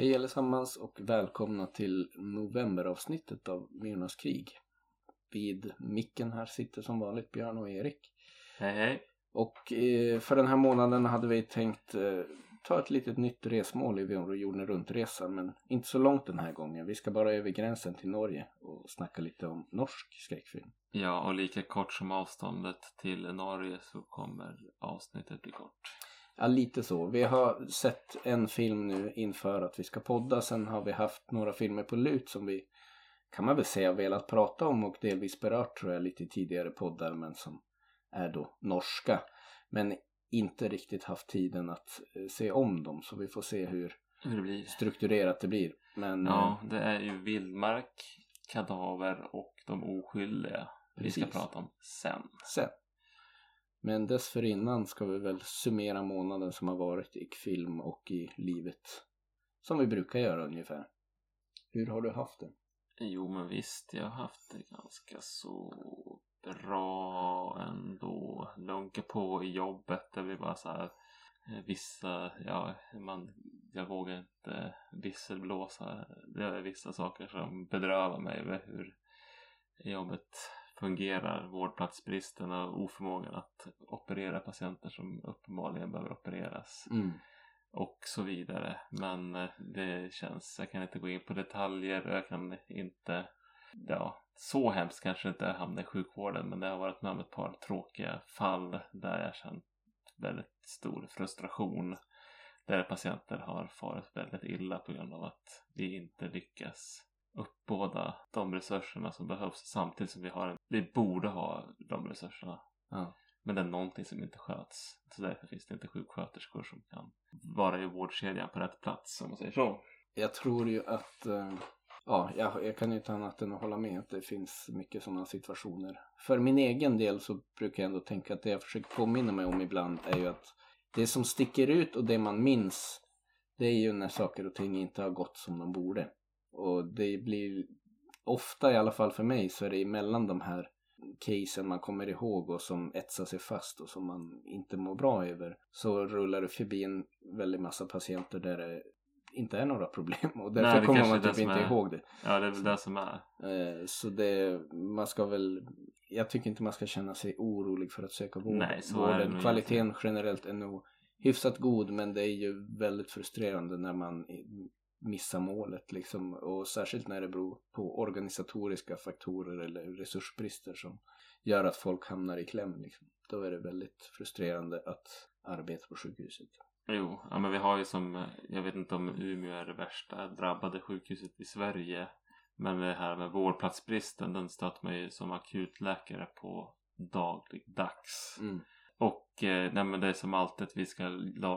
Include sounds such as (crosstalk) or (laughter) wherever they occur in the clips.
Hej allesammans och välkomna till novemberavsnittet av Myrornas krig. Vid micken här sitter som vanligt Björn och Erik. Hej hej. Och eh, för den här månaden hade vi tänkt eh, ta ett litet nytt resmål i jorden runt-resa men inte så långt den här gången. Vi ska bara över gränsen till Norge och snacka lite om norsk skräckfilm. Ja, och lika kort som avståndet till Norge så kommer avsnittet bli kort. Ja, lite så. Vi har sett en film nu inför att vi ska podda. Sen har vi haft några filmer på lut som vi kan man väl säga velat prata om och delvis berört tror jag lite tidigare poddar men som är då norska. Men inte riktigt haft tiden att eh, se om dem så vi får se hur, Hur det strukturerat det blir. Men Ja, det är ju vildmark, kadaver och de oskyldiga vi ska Precis. prata om sen. eh, sen. Men dessförinnan ska vi väl summera månaden som har varit i film och i livet. Som vi brukar göra ungefär. Hur har du haft det? Jo, men visst, jag har haft det ganska så bra ändå. Lunka på i jobbet. Det blir bara så här eh, vissa, ja, man, jag vågar inte visselblåsa. Det är vissa saker som bedrövar mig över hur jobbet fungerar. Vårdplatsbristen och oförmågan att operera patienter som uppenbarligen behöver opereras Mm. och så vidare. Men eh, det känns, jag kan inte gå in på detaljer och jag kan inte, ja, så hemskt kanske inte är att hamna i sjukvården men jag har varit med om ett par tråkiga fall där jag känt väldigt stor frustration. Där patienter har farit väldigt illa på grund av att vi inte lyckas uppbåda de resurserna som behövs samtidigt som vi har en, vi borde ha de resurserna. Ja. Men det är någonting som inte sköts. Så därför finns det inte sjuksköterskor som kan vara i vårdkedjan på rätt plats om man säger så. Jag tror ju att, eh, ja, jag, jag kan ju inte annat än att hålla med att det finns mycket sådana situationer. För min egen del så brukar jag ändå tänka att det jag försöker påminna mig om ibland är ju att det som sticker ut och det man minns det är ju när saker och ting inte har gått som de borde. Och det blir ofta i alla fall för mig så är det emellan de här casen man kommer ihåg och som etsar sig fast och som man inte mår bra över så rullar det förbi en väldig massa patienter där det inte är några problem och därför Nej, kommer man typ inte är- ihåg det. Ja, det är väl det som är. Eh, Så det, man ska väl, jag tycker inte man ska känna sig orolig för att söka vård. Nej, så är det Vården, kvaliteten generellt är nog hyfsat god men det är ju väldigt frustrerande när man missar målet liksom. Och särskilt när det beror på organisatoriska faktorer eller resursbrister som gör att folk hamnar i kläm liksom. Då är det väldigt frustrerande att arbeta på sjukhuset. Jo, ja, men vi har ju som, jag vet inte om Umeå är det värsta drabbade sjukhuset i Sverige. Men det här med vårdplatsbristen, den stöter man ju som akutläkare på dagligdags. Mm. Och eh, nej, det är som alltid att vi ska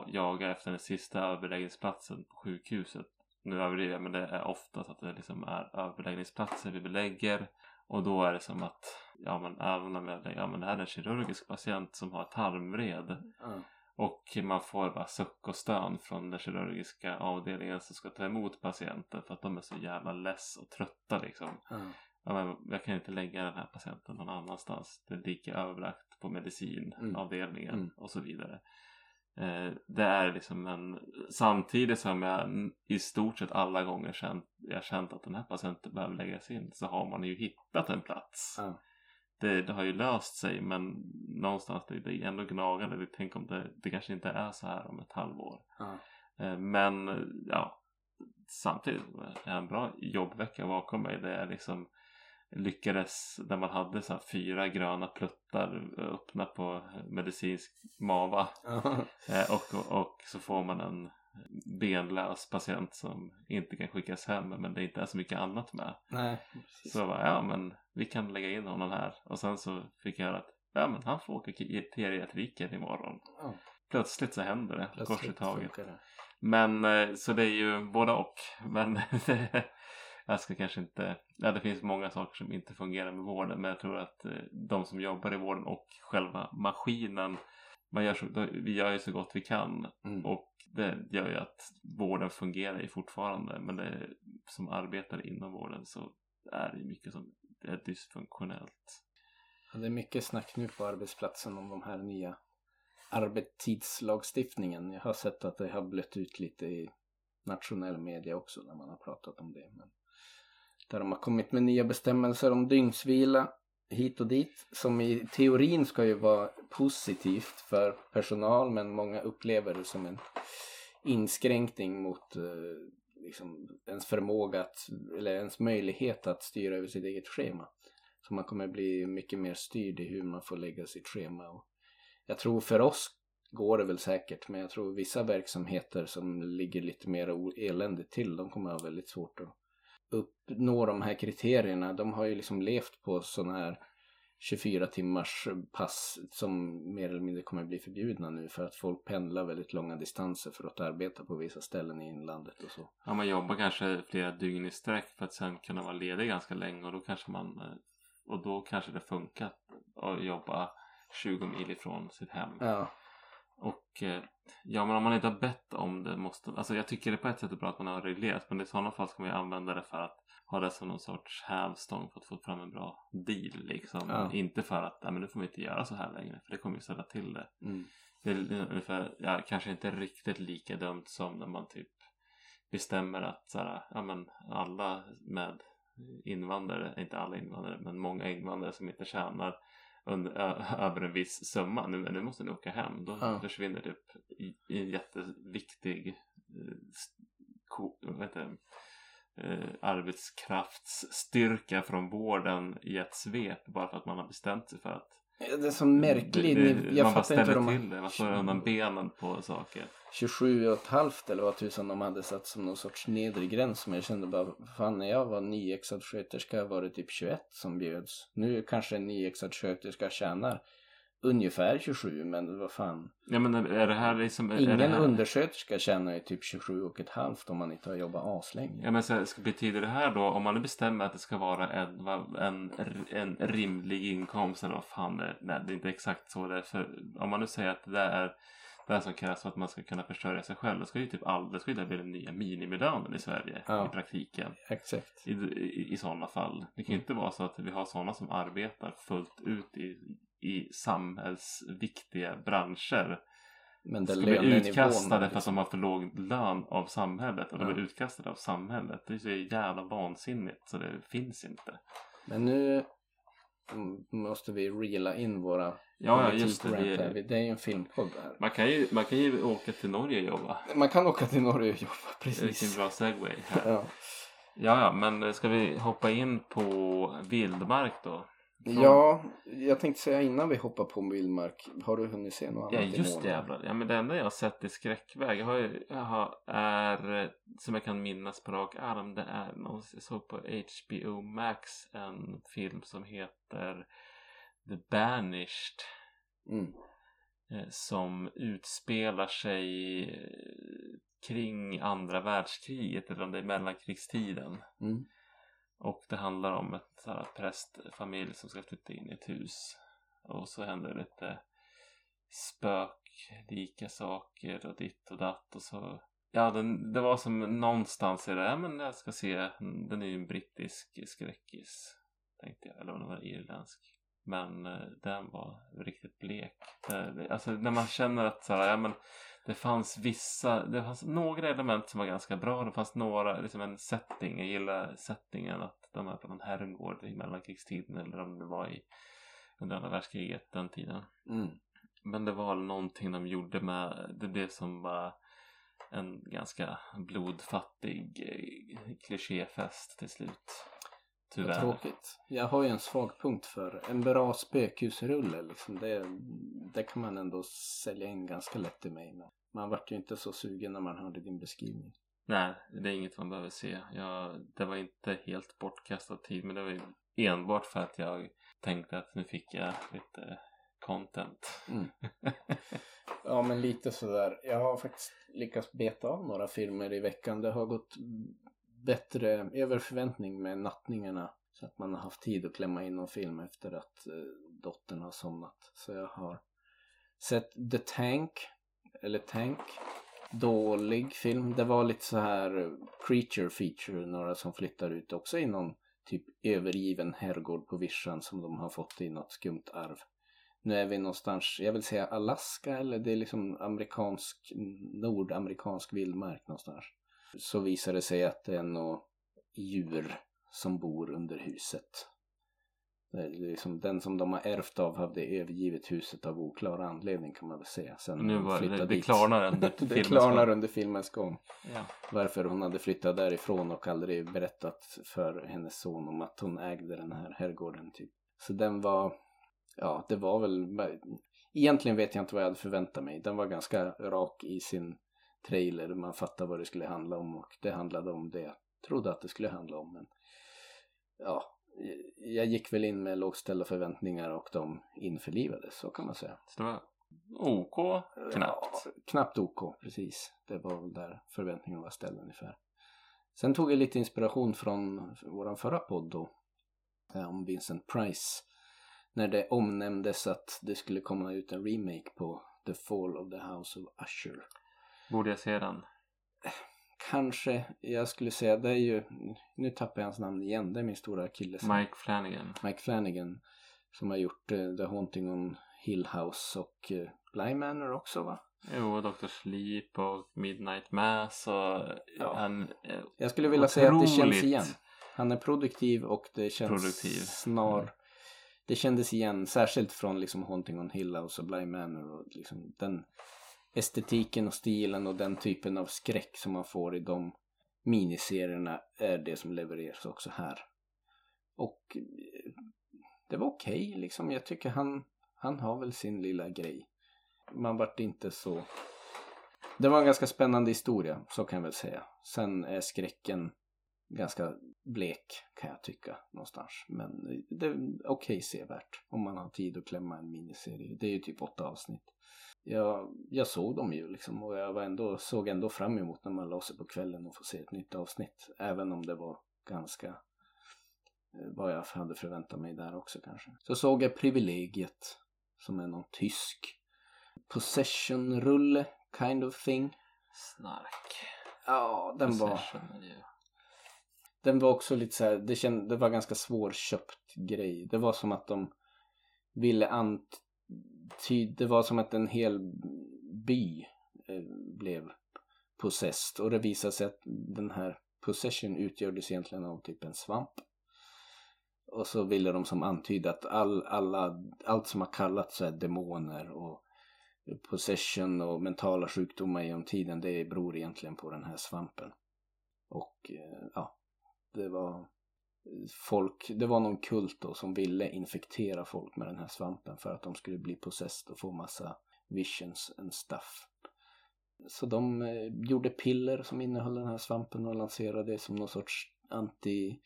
jaga efter den sista överläggningsplatsen på sjukhuset. Nu överdriver jag men det är ofta så att det liksom är överläggningsplatser vi belägger. Och då är det som att, ja men även om jag, ja men det här är en kirurgisk patient som har tarmvred. Ja. Och man får bara suck och stön från den kirurgiska avdelningen som ska ta emot patienten för att de är så jävla less och trötta liksom. Ja. Ja, men jag kan inte lägga den här patienten någon annanstans. Det ligger överlagt på medicinavdelningen Mm. och så vidare. Eh, det är liksom en... Samtidigt som jag i stort sett alla gånger känt, jag känt att den här patienten behöver läggas in så har man ju hittat en plats. Ja. Det, det har ju löst sig men någonstans det, det är ändå gnagande. Det- Tänk om det, det kanske inte är så här om ett halvår. Eh, Men eh, ja, samtidigt är det en bra jobbvecka bakom mig. Det är liksom lyckades där man hade så här fyra gröna pluttar öppna på medicinsk mava. Ja. Eh, Och, och, och så får man en benlös patient som inte kan skickas hem men det inte är så mycket annat med. Nej, precis. Så jag bara, ja men vi kan lägga in honom här. Och sen så fick jag höra att ja men han får åka till geriatriken imorgon. Ja. Plötsligt så händer det, kors i taget. Men eh, så det är ju både och. Men (laughs) det, jag ska kanske inte, ja det finns många saker som inte fungerar med vården. Men jag tror att eh, de som jobbar i vården och själva maskinen. Man gör så, vi gör ju så gott vi kan. Mm. Och det gör ju att vården fungerar ju fortfarande. Men det, som arbetar inom vården så är det mycket som är dysfunktionellt. Ja, det är mycket snack nu på arbetsplatsen om de här nya arbetstidslagstiftningen. Jag har sett att det har blött ut lite i nationell media också när man har pratat om det. Men där de har kommit med nya bestämmelser om dygnsvila hit och dit som i teorin ska ju vara positivt för personal men många upplever det som en inskränkning mot eh, liksom, ens förmåga att, eller ens möjlighet att styra över sitt eget schema. Så man kommer bli mycket mer styrd i hur man får lägga sitt schema. Och jag tror för oss går det väl säkert men jag tror vissa verksamheter som ligger lite mer eländigt till de kommer ha väldigt svårt att uppnå de här kriterierna. De har ju liksom levt på sådana här 24 timmars pass som mer eller mindre kommer bli förbjudna nu för att folk pendlar väldigt långa distanser för att arbeta på vissa ställen i inlandet och så. Ja, man jobbar kanske flera dygn i sträck för att sen kunna vara ledig ganska länge och då kanske man eh, och då kanske det funkar att jobba 20 mil ifrån sitt hem. Ja. Och eh, ja, men om man inte har bett om det måste, alltså jag tycker det på ett sätt är bra att man har reglerat men i sådana fall ska man ju använda det för att ha det som någon sorts hävstång för att få fram en bra deal liksom. Ja. Inte för att, nej men nu får vi inte göra så här längre för det kommer ju ställa till det. Mm. Det är ungefär, ja, kanske inte riktigt lika dumt som när man typ bestämmer att så här, ja men alla med invandrare, inte alla invandrare men många invandrare som inte tjänar under, ö, över en viss summa. Nu, nu måste ni åka hem. Då Ja. försvinner typ i, i en jätteviktig eh, ko, vad heter? Eh, arbetskraftsstyrka från vården i ett svep bara för att man har bestämt sig för att Det är så märklig, det, det, jag man fattar inte hur de till det. Man slår undan benen på saker. 27 och ett halvt eller vad tusan de hade satt som någon sorts nedre gräns. Men jag kände bara, fan när jag var nyexad sköterska var det typ 21 som bjöds. Nu kanske en nyexad sköterska tjänar ungefär 27 men vad fan. Ja men är det här liksom... är Ingen det här, undersköterska tjänar ju typ 27 och ett halvt om man inte har jobbat aslänge. Ja men så, betyder det här då om man nu bestämmer att det ska vara en, en, en rimlig inkomst eller vad fan det är. Nej det är inte exakt så det är. För om man nu säger att det där är det som krävs för att man ska kunna försörja sig själv. Då ska ju typ all, då ska ju det bli den nya minimilönen i Sverige Ja. i praktiken. Exakt. I, i, i sådana fall. Det kan ju inte vara så att vi har sådana som arbetar fullt ut i, i samhällsviktiga branscher. Men Ska bli utkastade för att liksom. de har för låg lön av samhället. Och de Ja. är utkastade av samhället. Det är så jävla vansinnigt så det finns inte. Men nu måste vi reela in våra Ja, ja just det. här. Vi, Det är ju en filmpodd här. man, kan ju, man kan ju åka till Norge och jobba. Man kan åka till Norge och jobba, Vilken precis. bra segway. här. Ja. Ja, ja, men ska vi hoppa in på vildmark då? Från- Ja, jag tänkte säga innan vi hoppar på Vildmark. Har du hunnit se något Ja annat i just månaden? jävlar. Ja men det enda jag har sett i skräckväg jag har jag har, är eh, som jag kan minnas på rak arm det är någon, jag såg på HBO Max en film som heter The Banished Mm. eh, som utspelar sig eh, kring andra världskriget eller om det är mellankrigstiden. Mm. Och det handlar om ett så här, prästfamilj som ska flytta in i ett hus. Och så händer det lite spöklika saker och ditt och datt och så. Ja, den, det var som någonstans i det, ja men jag ska se, den är ju en brittisk skräckis. Tänkte jag, eller om den var irländsk. Men eh, den var riktigt blek. Eh, alltså när man känner att så här, ja men det fanns vissa, det fanns några element som var ganska bra. Det fanns några, liksom en setting. Jag gillar settingen att de är på någon herrgård i mellankrigstiden eller om det var i under andra världskriget den tiden. Mm. Men det var någonting de gjorde med, det blev som bara en ganska blodfattig eh, klichéfest till slut. Tyvärr. tråkigt. Jag har ju en svag punkt för en bra spökhusrulle. Liksom. Det, det kan man ändå sälja in ganska lätt till mig. Men man vart ju inte så sugen när man hörde din beskrivning. Nej, det är inget man behöver se. Jag, det var inte helt bortkastad tid men det var ju enbart för att jag tänkte att nu fick jag lite content. Mm. (laughs) Ja men lite sådär. Jag har faktiskt lyckats beta av några filmer i veckan. Det har gått bättre över förväntning med nattningarna. Så att man har haft tid att klämma in någon film efter att eh, dottern har somnat. Så jag har sett The Tank. Eller Tank. Dålig film. Det var lite så här eh, creature feature. Några som flyttar ut också i någon typ övergiven herrgård på vischan som de har fått i något skumt arv. Nu är vi någonstans, jag vill säga Alaska eller det är liksom amerikansk, nordamerikansk vildmark någonstans så visar det sig att det är något djur som bor under huset. Det liksom den som de har ärvt av hade övergivit huset av oklar anledning kan man väl säga. Sen Nu var det, flyttade det dit. klarnar under (laughs) det filmens klarnar gång. under filmens gång. Ja. Varför hon hade flyttat därifrån och aldrig berättat för hennes son om att hon ägde den här herrgården typ. Så den var, ja det var väl, egentligen vet jag inte vad jag hade förväntat mig. Den var ganska rak i sin trailer, man fattade vad det skulle handla om och det handlade om det jag trodde att det skulle handla om. Men ja, jag gick väl in med lågställda förväntningar och de införlivades, så kan man säga. Så det var OK knappt. Ja, knappt OK, precis. Det var väl där förväntningarna var ställda ungefär. Sen tog jag lite inspiration från vår förra podd då. eh, Om Vincent Price. När det omnämndes att det skulle komma ut en remake på The Fall of the House of Usher. Borde jag se den? Kanske, jag skulle säga, det är ju, nu tappar jag hans namn igen, det är min stora killes. Mike Flanagan. Mike Flanagan. Som har gjort eh, The Haunting on Hill House och uh, Bly Manor också va? Jo, Dr. Sleep och Midnight Mass och Ja. han eh, Jag skulle vilja säga att det känns igen. Han är produktiv och det känns Produktiv. snar. Mm. Det kändes igen, särskilt från liksom Haunting on Hill House och Bly Manor och liksom den estetiken och stilen och den typen av skräck som man får i de miniserierna är det som levereras också här. Och eh, det var okej liksom. Jag tycker han, han har väl sin lilla grej. Man vart inte så... Det var en ganska spännande historia, så kan jag väl säga. Sen är skräcken ganska blek kan jag tycka någonstans. Men eh, det är okej sevärt om man har tid att klämma en miniserie. Det är ju typ åtta avsnitt. Jag, jag såg dem ju liksom och jag var ändå, såg ändå fram emot när man la sig på kvällen och få se ett nytt avsnitt. Även om det var ganska eh, vad jag hade förväntat mig där också kanske. Så såg jag Privilegiet som är någon tysk possession-rulle kind of thing. Snark. Ja, den var, Possession är ju- den var också lite så här, det, känd, det var ganska svårköpt grej. Det var som att de ville antyda, det var som att en hel by eh, blev possessed och det visade sig att den här possession utgjordes egentligen av typ en svamp. Och så ville de som antyda att all, alla, allt som har kallats så demoner och possession och mentala sjukdomar genom tiden det beror egentligen på den här svampen. Och eh, ja, det var folk, det var någon kult då som ville infektera folk med den här svampen för att de skulle bli possessed och få massa visions and stuff. Så de eh, gjorde piller som innehöll den här svampen och lanserade det som någon sorts anti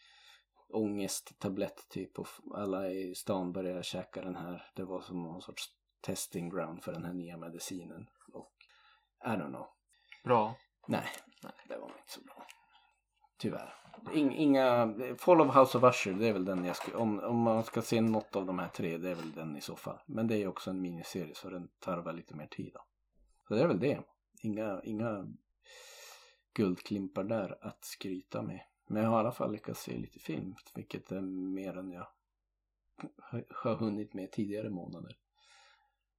ångesttablett typ och alla i stan började käka den här. Det var som någon sorts testing ground för den här nya medicinen. Och I don't know. Bra. Nej, nej, det var inte så bra. Tyvärr. In, inga, Fall of House of Usher, det är väl den jag skulle, om, om man ska se något av de här tre, det är väl den i så fall. Men det är också en miniserie så den tarvar lite mer tid då. Så det är väl det. Inga, inga guldklimpar där att skryta med. Men jag har i alla fall lyckats se lite film, vilket är mer än jag har- har hunnit med tidigare månader.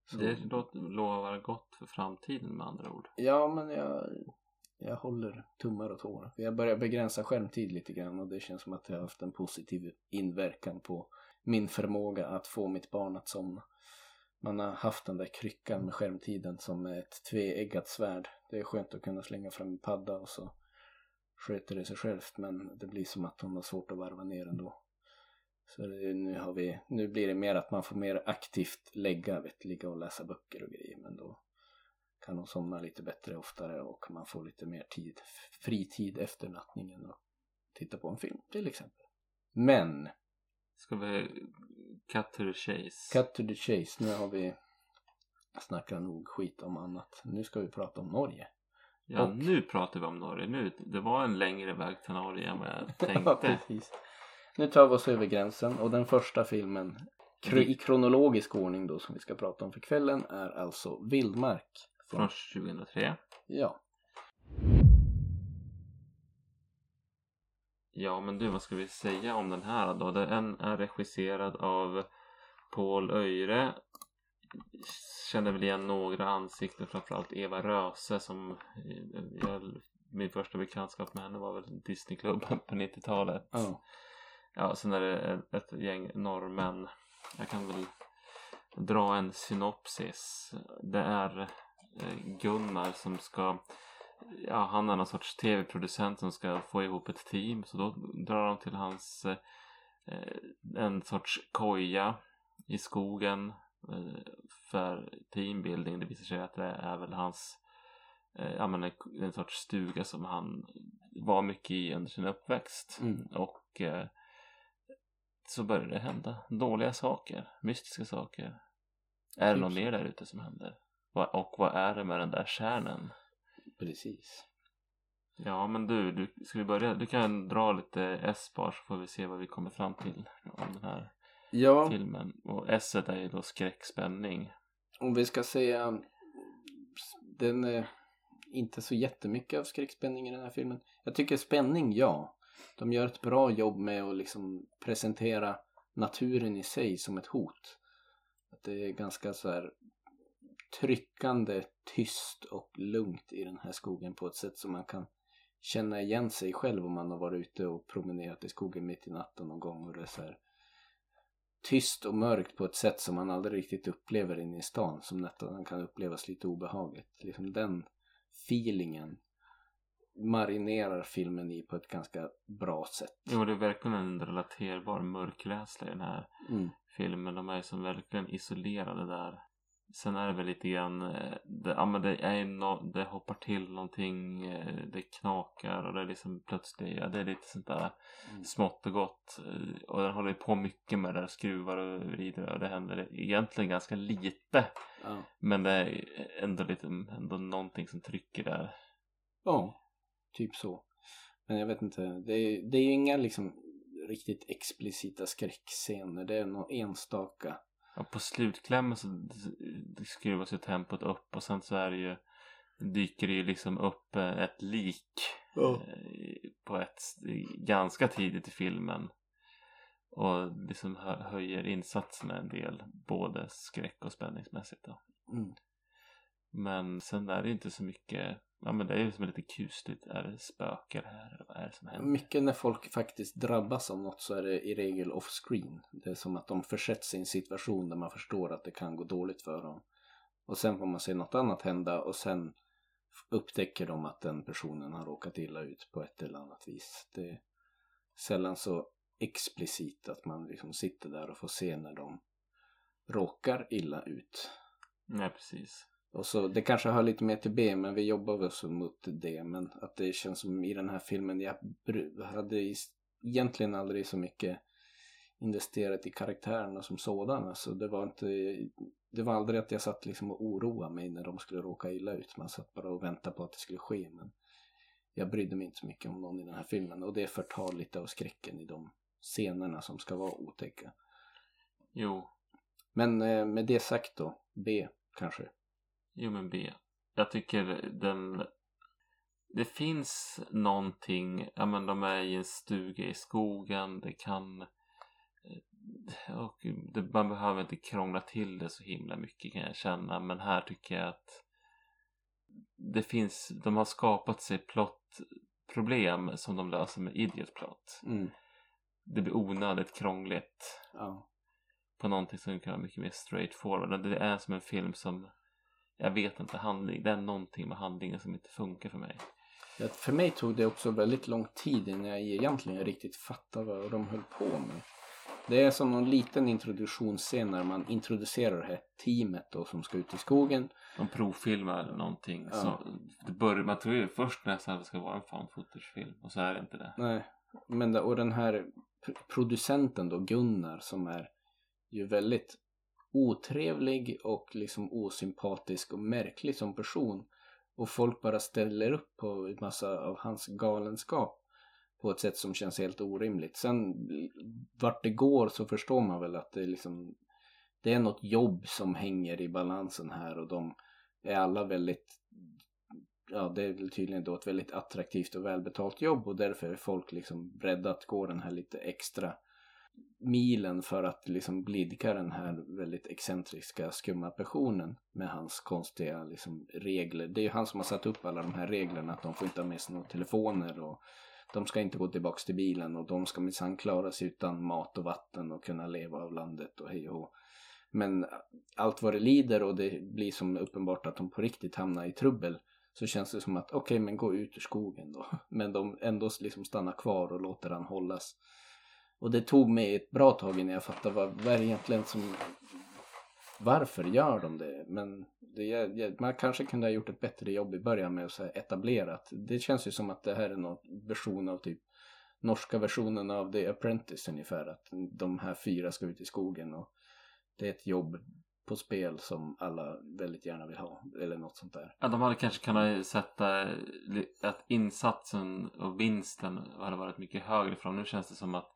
Så- Det låter- lovar gott för framtiden med andra ord. Ja, men jag, jag håller tummar och tår. Jag börjar begränsa skärmtid lite grann och det känns som att det har haft en positiv inverkan på min förmåga att få mitt barn att somna. Man har haft den där kryckan med skärmtiden som är ett tveeggat svärd. Det är skönt att kunna slänga fram en padda och så sköter det sig självt men det blir som att hon har svårt att varva ner ändå. Så nu, har vi, nu blir det mer att man får mer aktivt lägga, vet, ligga och läsa böcker och grejer men då kan hon somna lite bättre oftare och man får lite mer tid, fritid efter nattningen och titta på en film till exempel. Men, Ska vi cut to the chase? cut to the chase, nu har vi snackat nog skit om annat. Nu ska vi prata om Norge. Ja, och- nu pratar vi om Norge. Nu, det var en längre väg till Norge än vad jag (laughs) Ja, tänkte. precis. Nu tar vi oss över gränsen och den första filmen i kronologisk ordning då som vi ska prata om för kvällen är alltså Vildmark. Från 2003. Ja, Ja, men du, vad ska vi säga om den här då? Den är regisserad av Paul Öjre. Känner väl igen några ansikten, framförallt Eva Röse som eh, jag min första bekantskap med henne var väl Disneyklubben på 90-talet. Ja. Ja, sen är det ett, gäng norrmän. Jag kan väl dra en synopsis. Det är eh, Gunnar som ska Ja, han är någon sorts tv-producent som ska få ihop ett team. Så då drar de till hans eh, en sorts koja i skogen eh, för teambuilding. Det visar sig att det är väl hans eh, ja, men en, en sorts stuga som han var mycket i under sin uppväxt. Mm. Och eh, så börjar det hända dåliga saker, mystiska saker. Är det Typ något så. mer där ute som händer? Och vad är det med den där kärnan? Precis. Ja men du, du, ska vi börja? Du kan dra lite S bara så får vi se vad vi kommer fram till om den här Ja, filmen. Och S är ju då skräckspänning. om vi ska säga den är inte så jättemycket av skräckspänning i den här filmen. Jag tycker spänning, ja. De gör ett bra jobb med att liksom presentera naturen i sig som ett hot. Att det är ganska så här tryckande, tyst och lugnt i den här skogen på ett sätt som man kan känna igen sig själv om man har varit ute och promenerat i skogen mitt i natten någon gång och det är så här tyst och mörkt på ett sätt som man aldrig riktigt upplever inne i stan som nästan kan upplevas lite obehagligt. Liksom den feelingen marinerar filmen i på ett ganska bra sätt. Jo det är verkligen en relaterbar mörkläsla i den här Mm. filmen. De är som verkligen isolerade där. Sen är det väl lite grann, eh, det, ja men det är no, det hoppar till någonting, eh, det knakar och det är liksom plötsligt, ja det är lite sånt där Mm. smått och gott. eh, Och den håller på mycket med det där, skruvar och vrider och det händer egentligen ganska lite. Ja. Men det är ändå lite, ändå någonting som trycker där. ja, typ så. Men jag vet inte, det är, det är ju inga liksom riktigt explicita skräckscener. Det är någon enstaka. Ja, på slutklämmen så skruvas ju tempot upp och sen så är det ju dyker det ju liksom upp eh, ett lik eh, på ett ganska tidigt i filmen och liksom hö- höjer insatserna en del både skräck och spänningsmässigt då. Mm. Men sen är det inte så mycket ja men det är ju som lite kusligt är det spökar här eller vad är det som händer? Mycket när folk faktiskt drabbas av något så är det i regel off-screen. Det är som att de försätts i en situation där man förstår att det kan gå dåligt för dem. Och sen får man se något annat hända och sen upptäcker de att den personen har råkat illa ut på ett eller annat vis. Det är sällan så explicit att man liksom sitter där och får se när de råkar illa ut. Nej precis. Och så, det kanske hör lite mer till B, men vi jobbar väl så mot det. Men att det känns som i den här filmen, jag hade egentligen aldrig så mycket investerat i karaktärerna som sådana. Så det var inte, det var aldrig att jag satt liksom och oroade mig när de skulle råka illa ut. Man satt bara och väntade på att det skulle ske. Men jag brydde mig inte så mycket om någon i den här filmen. Och det förtar lite av skräcken i de scenerna som ska vara otäcka. Jo, Men eh, med det sagt då, B kanske. Jo men B. Jag tycker den Det finns någonting Ja men de är i en stuga i skogen Det kan eh, och det, Man behöver inte krångla till det så himla mycket kan jag känna Men här tycker jag att Det finns De har skapat sig plottproblem Som de löser med idiot plot Mm. Det blir onödigt krångligt Ja. på någonting som kan vara mycket mer straightforward. Det är som en film som jag vet inte, handling, det är någonting med handlingen som inte funkar för mig. Ja, För mig tog det också väldigt lång tid innan jag egentligen riktigt fattade vad de höll på med. Det är som någon liten introduktionsscen när man introducerar det här teamet då som ska ut i skogen. De provfilmar eller någonting. Ja. Så det börjar, man tror ju först nästan att det ska vara en fan footage-film och så är det inte det. Nej, men det, och den här pr- producenten då, Gunnar, som är ju väldigt otrevlig och liksom osympatisk och märklig som person. Och folk bara ställer upp på en massa av hans galenskap på ett sätt som känns helt orimligt. Sen vart det går så förstår man väl att det är liksom det är något jobb som hänger i balansen här och de är alla väldigt ja det är väl tydligen då ett väldigt attraktivt och välbetalt jobb och därför är folk liksom beredda att gå den här lite extra milen för att liksom blidka den här väldigt excentriska skumma personen med hans konstiga liksom, regler. Det är ju han som har satt upp alla de här reglerna att de får inte ha med sig några telefoner och de ska inte gå tillbaks till bilen och de ska minsann klara sig utan mat och vatten och kunna leva av landet och hej och Men allt vad det lider och det blir som uppenbart att de på riktigt hamnar i trubbel så känns det som att okej okay, men gå ut ur skogen då. (laughs) Men de ändå liksom stannar kvar och låter han hållas. Och det tog mig ett bra tag innan jag fattade vad, vad är det egentligen som varför gör de det? Men det, man kanske kunde ha gjort ett bättre jobb i början med att så att Det känns ju som att det här är någon version av typ norska versionen av The Apprentice ungefär. Att de här fyra ska ut i skogen och det är ett jobb på spel som alla väldigt gärna vill ha. Eller något sånt där. Ja, de hade kanske kunnat sätta att insatsen och vinsten hade varit mycket högre från. Nu känns det som att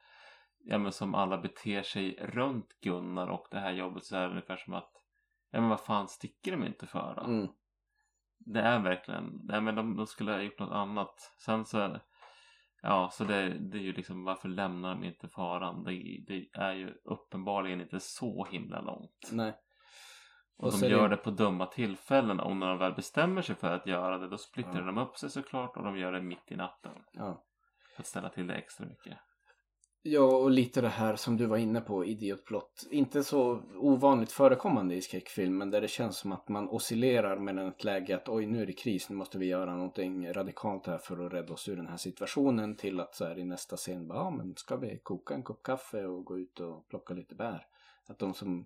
ja, men som alla beter sig runt Gunnar och det här jobbet så är det ungefär som att ja men vad fan sticker de inte för då? Mm. Det är verkligen, nej men de, de skulle ha gjort något annat. Sen så är det, ja så det, det är ju liksom varför lämnar de inte faran? Det, det är ju uppenbarligen inte så himla långt. Nej. Och, och de gör det... det på dumma tillfällen och när de väl bestämmer sig för att göra det då splittrar ja. de upp sig såklart och de gör det mitt i natten. Ja. För att ställa till det extra mycket. Ja, och lite det här som du var inne på, idiotplott. Inte så ovanligt förekommande i skräckfilm, men där det känns som att man oscillerar mellan ett läge att oj, nu är det kris, nu måste vi göra någonting radikalt här för att rädda oss ur den här situationen till att så här i nästa scen bara, ja men ska vi koka en kopp kaffe och gå ut och plocka lite bär? Att de som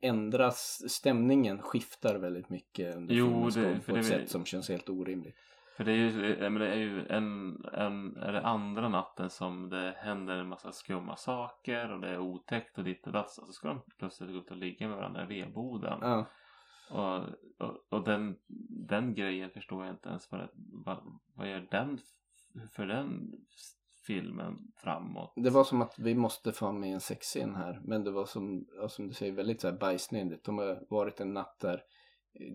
ändras, stämningen skiftar väldigt mycket under jo, filmens gång på ett sätt som känns helt orimligt. För det är ju, det är ju en, en, är det andra natten som det händer en massa skumma saker och det är otäckt och ditt och datt. Och så ska de plötsligt gå ut och ligga med varandra i vedboden. Ja. Och, och, och, den, den grejen förstår jag inte ens vad, vad, vad gör den för den filmen framåt. Det var som att vi måste få med en sexscen här. Men det var som, som du säger väldigt så här bajsnödigt. De har varit en natt där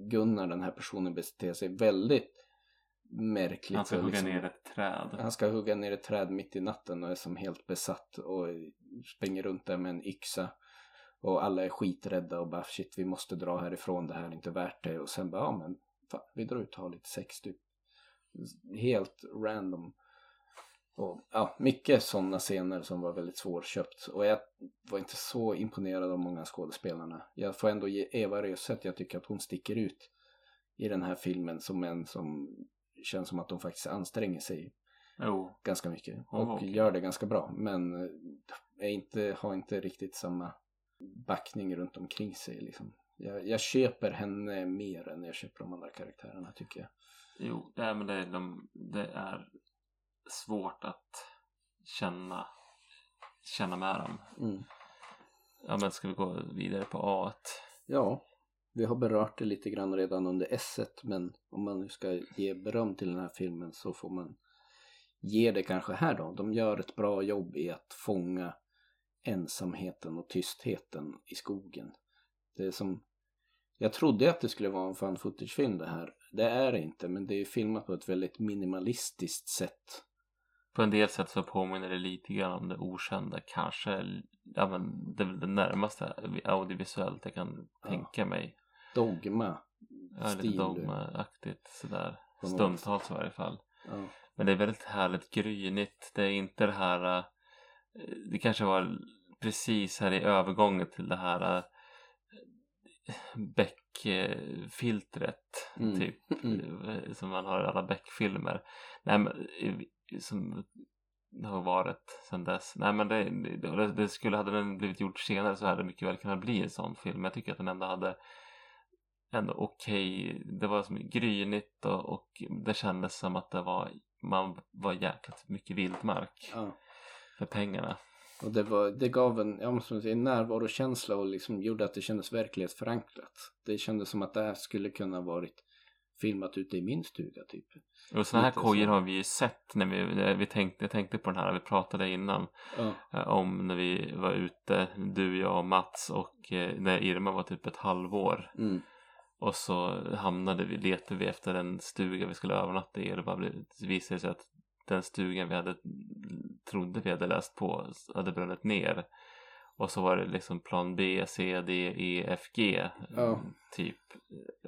Gunnar, den här personen, beter sig väldigt märkligt. Han ska hugga liksom, ner ett träd. Han ska hugga ner ett träd mitt i natten och är som helt besatt och springer runt där med en yxa. Och alla är skiträdda och bara shit vi måste dra härifrån, det här är inte värt det. Och sen bara ja men fan, vi drar ut och har lite sex typ. Helt random. Och ja, mycket sådana scener som var väldigt svårköpt. Och jag var inte så imponerad av många skådespelarna. Jag får ändå ge Eva Röset, jag tycker att hon sticker ut i den här filmen som en som känns som att de faktiskt anstränger sig jo. ganska mycket. Och okay. gör det ganska bra. Men eh, är inte, har inte riktigt samma backning runt omkring sig. Liksom. Jag, jag köper henne mer än jag köper de andra karaktärerna tycker jag. Jo, det är, men det, de, det är svårt att känna, känna med dem. Mm. Ja men ska vi gå vidare på A? Ja. Vi har berört det lite grann redan under S men om man nu ska ge beröm till den här filmen så får man ge det kanske här då. De gör ett bra jobb i att fånga ensamheten och tystheten i skogen. Det är som jag trodde att det skulle vara en fan footage-film det här. Det är det inte, men det är filmat på ett väldigt minimalistiskt sätt. På en del sätt så påminner det lite grann om det okända. Kanske ja, men det det närmaste audiovisuellt jag kan ja. tänka mig dogma Ja, lite dogmaaktigt sådär. Stundtals i varje fall. Ja. Men det är väldigt härligt grynigt. Det är inte det här... Äh, det kanske var precis här i övergången till det här äh, Beck-filtret mm. typ. (laughs) Mm. Som man har i alla Beck-filmer. Nej men som det har varit sedan dess. Nej men det, det, det, skulle, hade den blivit gjort senare så hade det mycket väl kunnat bli en sån film. Jag tycker att den ändå hade ändå okej. Okay. Det var som grynigt och, och det kändes som att det var, man var jäkligt mycket vildmark ja. för pengarna. Och det, var, det gav en, jag måste säga, närvarokänsla och liksom gjorde att det kändes verklighetsförankrat. Det kändes som att det här skulle kunna varit filmat ute i min stuga typ. Och sådana här kojor har vi ju sett när vi, vi tänkte, jag tänkte på den här, vi pratade innan ja. Eh, om när vi var ute, du, jag och Mats och eh, när Irma var typ ett halvår. Mm. Och så hamnade vi, letade vi efter en stuga vi skulle övernatta i och det bara blev, visade sig att den stugan vi hade trodde vi hade läst på hade brunnit ner. Och så var det liksom plan B, C, D, E, F, G Ja. typ.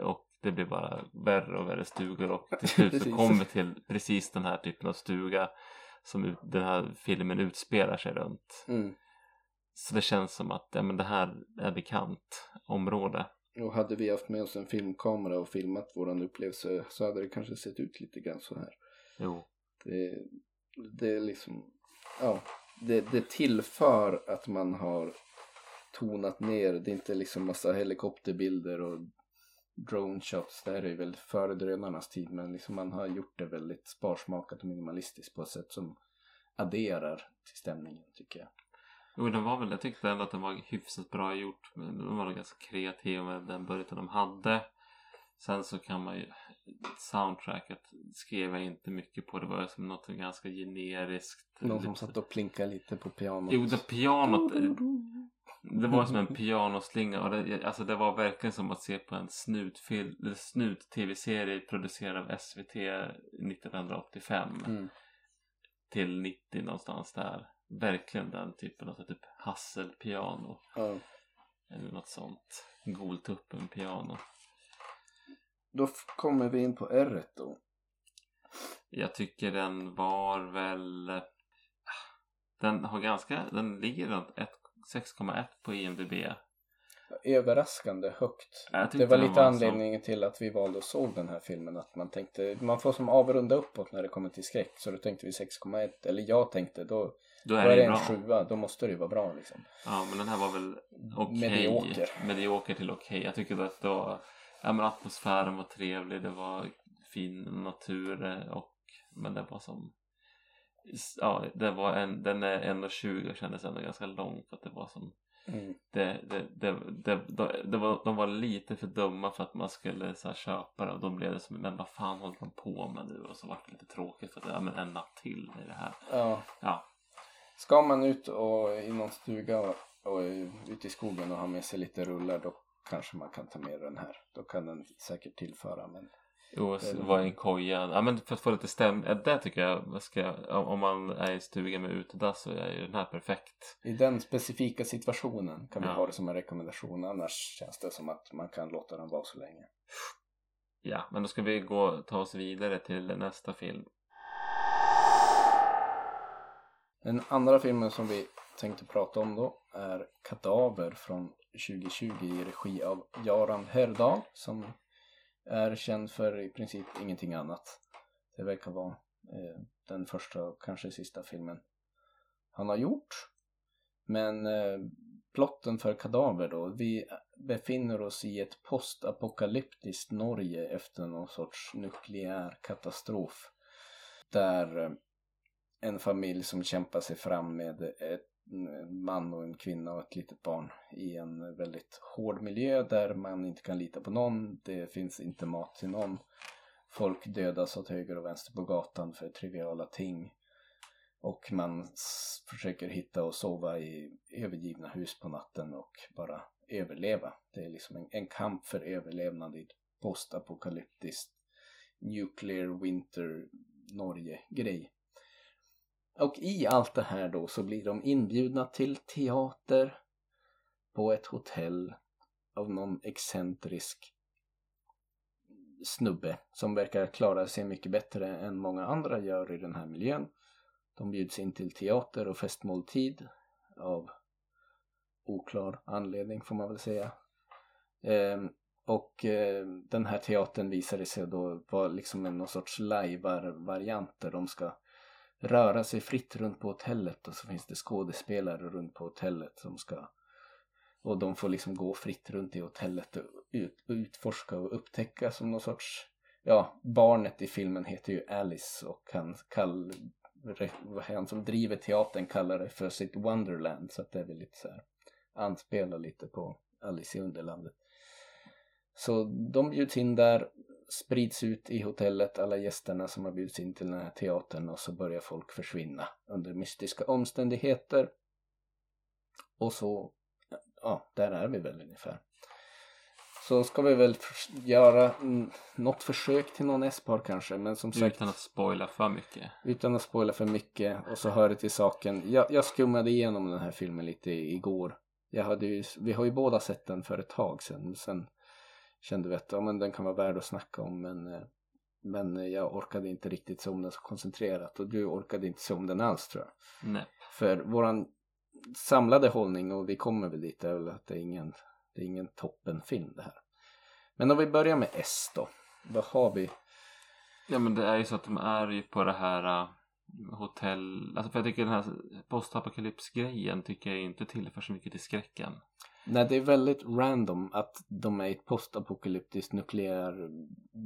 Och det blir bara värre och värre stugor och (laughs) till slut så kommer vi till precis den här typen av stuga som den här filmen utspelar sig runt. Mm. Så det känns som att ja, men det här är bekant område. Och hade vi haft med oss en filmkamera och filmat våran upplevelse så hade det kanske sett ut lite grann så här. Jo, Det, det är liksom, ja, det, det tillför att man har tonat ner. Det är inte liksom massa helikopterbilder och drone shots. Det här är väl före drönarnas tid men liksom man har gjort det väldigt sparsmakat och minimalistiskt på ett sätt som adderar till stämningen tycker jag. Jo, den var väl, jag tyckte ändå att den var hyfsat bra gjort. De var ganska kreativa med den budgeten de hade. Sen så kan man ju, soundtracket skrev jag inte mycket på. Det var som något ganska generiskt. Någon som satt och plinkade lite på pianot. Jo, det pianot. (laughs) Det var som en pianoslinga och det, alltså det var verkligen som att se på en snut-tv-serie producerad av SVT 1985 Mm. till 90 någonstans där. Verkligen den typen av så typ hasselpiano Ja. eller något sånt. Goltuppen-piano. Då kommer vi in på R då. Jag tycker den var väl... ah, Den har ganska... Den ligger runt ett- 6,1 på IMDB. Överraskande högt. Det var lite var anledningen till att vi valde och såg den här filmen. Att man tänkte, man får som avrunda uppåt när det kommer till skräck. Så då tänkte vi 6,1. Eller jag tänkte, då, Då då är är det det en bra. sjua. Då måste det ju vara bra liksom. Ja, men den här var väl okej. Medioker. Medioker till okej. Jag tycker att det var... Ja, men atmosfären var trevlig. Det var fin natur eh, och... Men det var som... Ja, det var en... Den är 1,20 och kändes ändå ganska lång för att det var som... Mm. Det, det, det, det, det, det var, de var lite för dumma för att man skulle så här, köpa det och då blev det som, men vad fan håller de på med nu? Och så var det lite tråkigt för att, ja men en natt till i det här. Ja. Ja, Ska man ut och i någon stuga och, och ute i skogen och ha med sig lite rullar då kanske man kan ta med den här. Då kan den säkert tillföra men Jo, så var en koja. Ja, men för att få lite stämning. Det tycker jag, ska om man är i stugan med utedass så är ju den här perfekt. i den specifika situationen kan vi Ja. ha det som en rekommendation. Annars känns det som att man kan låta den vara så länge. Ja, men då ska vi gå ta oss vidare till nästa film. Den andra filmen som vi tänkte prata om då är Kadaver från 2020 i regi av Jaran Herdal som är känd för i princip ingenting annat. Det verkar vara eh, den första och kanske sista filmen han har gjort. Men eh, plotten för Kadaver då, vi befinner oss i ett postapokalyptiskt Norge efter någon sorts nukleär katastrof. Där eh, en familj som kämpar sig fram med ett, en man och en kvinna och ett litet barn i en väldigt hård miljö där man inte kan lita på någon. Det finns inte mat till någon. Folk dödas åt höger och vänster på gatan för triviala ting. Och man försöker hitta och sova i övergivna hus på natten och bara överleva. Det är liksom en, en kamp för överlevnad i ett postapokalyptiskt nuclear winter Norge-grej. Och i allt det här då så blir de inbjudna till teater på ett hotell av någon excentrisk snubbe som verkar klara sig mycket bättre än många andra gör i den här miljön. De bjuds in till teater och festmåltid av oklar anledning får man väl säga. Ehm, och eh, den här teatern visade sig då vara liksom en någon sorts live-variant där de ska röra sig fritt runt på hotellet och så finns det skådespelare runt på hotellet som ska och de får liksom gå fritt runt i hotellet och ut, utforska och upptäcka som någon sorts ja, barnet i filmen heter ju Alice och han, kall, han som driver teatern kallar det för sitt Wonderland så att det är väl lite så här anspelar lite på Alice i Underlandet. Så de bjuds in där, sprids ut i hotellet, alla gästerna som har bjudits in till den här teatern och så börjar folk försvinna under mystiska omständigheter. Och så, ja, där är vi väl ungefär. så ska vi väl göra något försök till någon S-par kanske. Men som sagt, Utan att spoila för mycket. utan att spoila för mycket och så hör det till saken. Jag, jag skummade igenom den här filmen lite igår. Jag hade ju, vi har ju båda sett den för ett tag sedan. Sen kände vi att ja, men den kan vara värd att snacka om. Men, eh, men jag orkade inte riktigt se om den så koncentrerat. Och du orkade inte se om den alls tror jag. Nej. För våran samlade hållning, och vi kommer väl dit, är väl att det är ingen, det är ingen toppenfilm det här. Men om vi börjar med S då. Vad har vi? Ja men det är ju så att de är ju på det här uh, hotell, alltså för jag tycker den här postapokalypsgrejen tycker jag inte tillför så mycket till skräcken. Nej, det är väldigt random att de är i ett postapokalyptiskt nukleär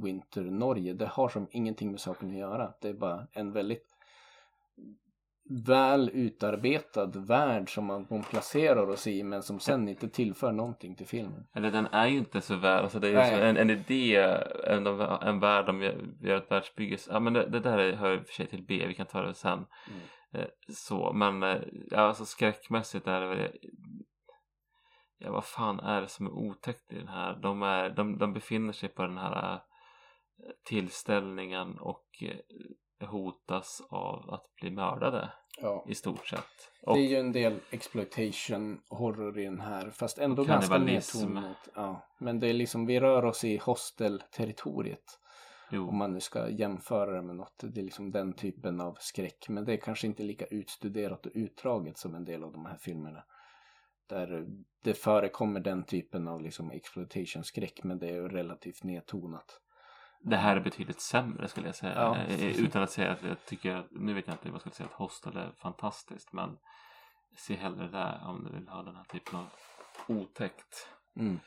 winter Norge. Det har som ingenting med saken att göra. Det är bara en väldigt väl utarbetad värld som man, man placerar oss i men som sen inte tillför någonting till filmen. Eller den är ju inte så väl, alltså det är ju en, en idé, en, en värld om vi gör ett världsbygge. Ja men det, det där är- hör i och för sig till B, vi kan ta det sen. Mm. Eh, Så, men eh, ja, alltså skräckmässigt är det väl Ja vad fan är det som är otäckt i den här? De, är, de, de befinner sig på den här eh, tillställningen och hotas av att bli mördade Ja. i stort sett. Och Det är ju en del exploitation horror i den här fast ändå ganska nedtonat. Ja. Men det är liksom, vi rör oss i hostel-territoriet. Om man nu ska jämföra det med något. Det är liksom den typen av skräck. Men det är kanske inte lika utstuderat och utdraget som en del av de här filmerna. Där det förekommer den typen av liksom exploitation-skräck men det är ju relativt nedtonat. Det här är betydligt sämre skulle jag säga. Ja. Eh, Utan att säga att jag tycker, nu vet jag inte vad jag ska säga att Hostel är fantastiskt men se hellre det om du vill ha den här typen av otäckt. Mm.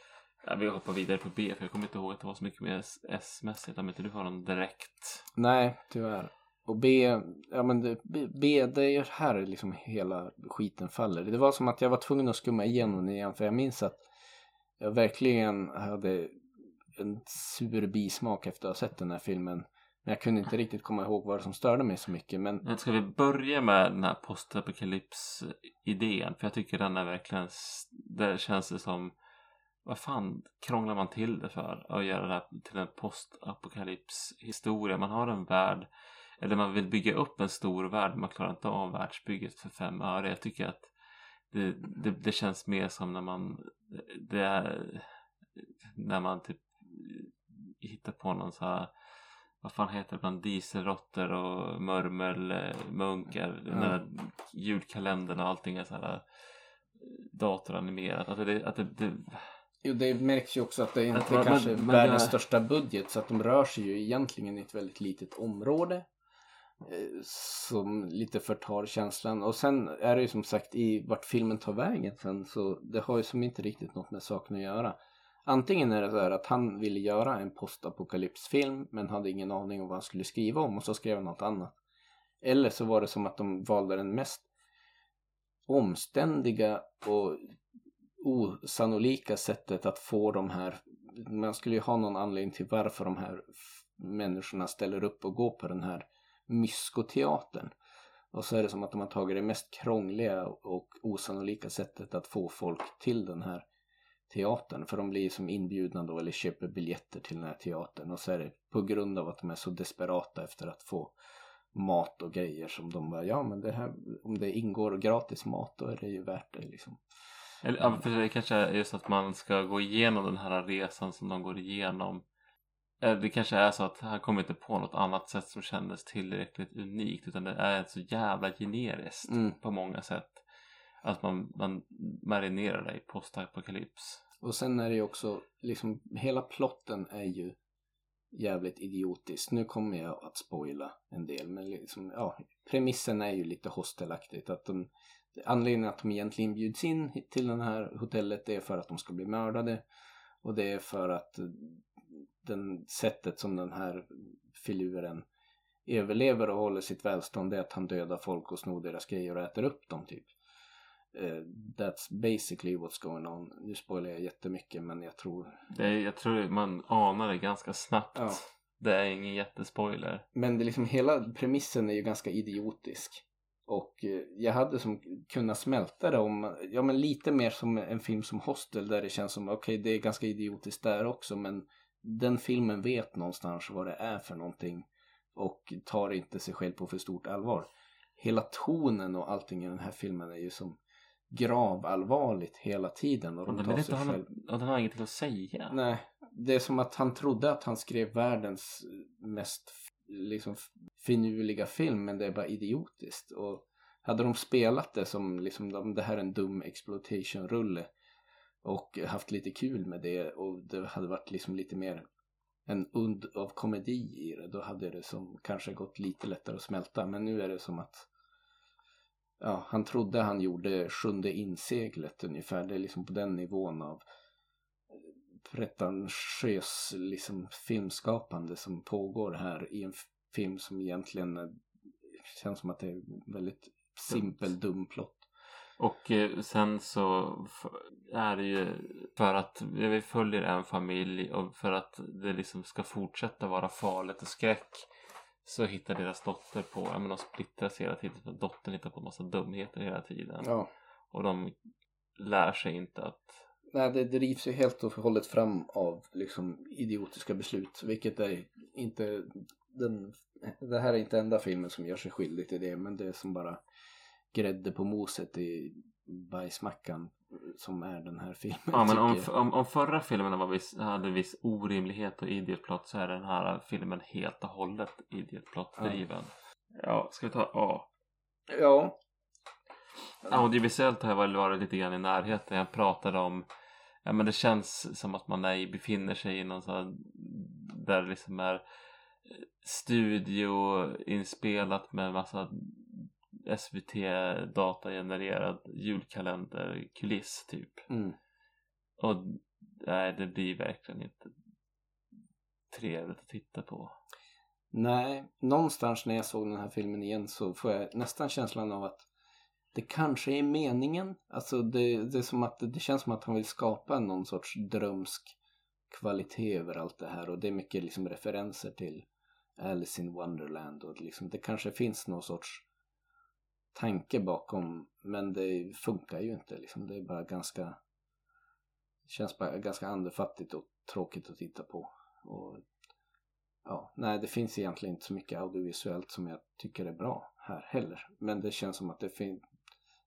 Ja, vi hoppar vidare på B för jag kommer inte ihåg att det var så mycket mer S-mässigt om inte du har någon direkt. Nej, tyvärr. Och B, ja men det, B, det är ju här liksom hela skiten faller. Det var som att jag var tvungen att skumma igenom den igen för jag minns att jag verkligen hade en sur bismak efter att ha sett den här filmen. Men jag kunde inte riktigt komma ihåg vad som störde mig så mycket. Men Ska vi börja med den här postapokalyps-idén? För jag tycker den är verkligen, där känns det som vad fan krånglar man till det för att göra det här till en postapokalyps-historia? Man har en värld, eller man vill bygga upp en stor värld, man klarar inte av världsbygget för fem öre. Jag tycker att det, det, det känns mer som när man, det är, när man typ hittar på någon så här vad fan heter det bland dieselråttor och murmelmunkar Ja. den här julkalendern och allting är så här eh, datoranimerat. Alltså det, att det, det, jo, det märks ju också att det inte Att man- kanske är man- världens jag- största budget. Så att de rör sig ju egentligen i ett väldigt litet område. eh, Som lite förtar känslan. Och sen är det ju som sagt i vart filmen tar vägen sen. Så det har ju som inte riktigt något med saken att göra. Antingen är det så här att han ville göra en postapokalypsfilm men hade ingen aning om vad han skulle skriva om och så skrev han något annat. Eller så var det som att de valde den mest omständiga och osannolika sättet att få de här man skulle ju ha någon anledning till varför de här människorna ställer upp och går på den här myskoteatern. Och så är det som att de har tagit det mest krångliga och osannolika sättet att få folk till den här teatern. För de blir som inbjudna då eller köper biljetter till den här teatern. Och så är det på grund av att de är så desperata efter att få mat och grejer som de bara, ja men det här, om det ingår gratis mat då är det ju värt det liksom. eller, ja, för det kanske är just att man ska gå igenom den här resan som de går igenom. Eh, Det kanske är så att han kommer inte på något annat sätt som kändes tillräckligt unikt utan det är så jävla generiskt Mm. på många sätt. Att man, man marinerar det i postapokalyps. Och sen är det ju också, liksom hela plotten är ju jävligt idiotisk. Nu kommer jag att spoila en del, men liksom, ja, premissen är ju lite hostelaktigt. Att de, anledningen att de egentligen bjuds in till det här hotellet det är för att de ska bli mördade. Och det är för att den sättet som den här filuren överlever och håller sitt välstånd det är att han dödar folk och snor deras grejer och äter upp dem typ. Eh, that's basically what's going on. Nu spoilar jag jättemycket men jag tror... Det är, jag tror man anar det ganska snabbt. Ja. Det är ingen jättespoiler. Men det är liksom hela premissen är ju ganska idiotisk. Och eh, jag hade som kunnat smälta det om, ja men lite mer som en film som Hostel där det känns som, okej okay, det är ganska idiotiskt där också men den filmen vet någonstans vad det är för någonting och tar inte sig själv på för stort allvar. Hela tonen och allting i den här filmen är ju som gravallvarligt hela tiden. Och, och, den, sig själv... och den har ingenting att säga. Nej, det är som att han trodde att han skrev världens mest liksom finurliga film men det är bara idiotiskt. Och hade de spelat det som liksom, det här är en dum exploitation-rulle och haft lite kul med det och det hade varit liksom lite mer en und av komedi i det då hade det som kanske gått lite lättare att smälta men nu är det som att ja, han trodde han gjorde sjunde inseglet ungefär. Det är liksom på den nivån av pretentiös liksom filmskapande som pågår här i en film som egentligen känns som att det är väldigt simpel dum plott. Och eh, sen så är det ju för att vi följer en familj och för att det liksom ska fortsätta vara farligt och skräck så hittar deras dotter på, ja men de splittras hela tiden för dottern hittar på en massa dumheter hela tiden. Ja. Och de lär sig inte att Nej, det drivs ju helt och hållet fram av liksom idiotiska beslut, vilket är inte den, det här är inte enda filmen som gör sig skyldig till det, men det är som bara grädde på moset i bajsmackan som är den här filmen. Ja, men om, om, om förra filmen var viss, hade viss orimlighet och idiotplott så är den här filmen helt och hållet idiotplottdriven. Ja. ja, ska vi ta A? Ja. Audiovisuellt har jag väl varit lite grann i närheten. Jag pratade om Ja men det känns som att man är, befinner sig i någon sån här, där det liksom är studioinspelat med massa SVT datagenererad julkalenderkuliss typ. Mm. Och nej, det blir verkligen inte trevligt att titta på. Nej, någonstans när jag såg den här filmen igen så får jag nästan känslan av att det kanske är meningen. Alltså det, det är som att det känns som att han vill skapa någon sorts drömsk kvalitet över allt det här och det är mycket liksom referenser till Alice in Wonderland och liksom, det kanske finns någon sorts tanke bakom men det funkar ju inte liksom. Det är bara ganska det känns bara ganska andefattigt och tråkigt att titta på. Och ja, nej det finns egentligen inte så mycket audiovisuellt som jag tycker är bra här heller. Men det känns som att det, fin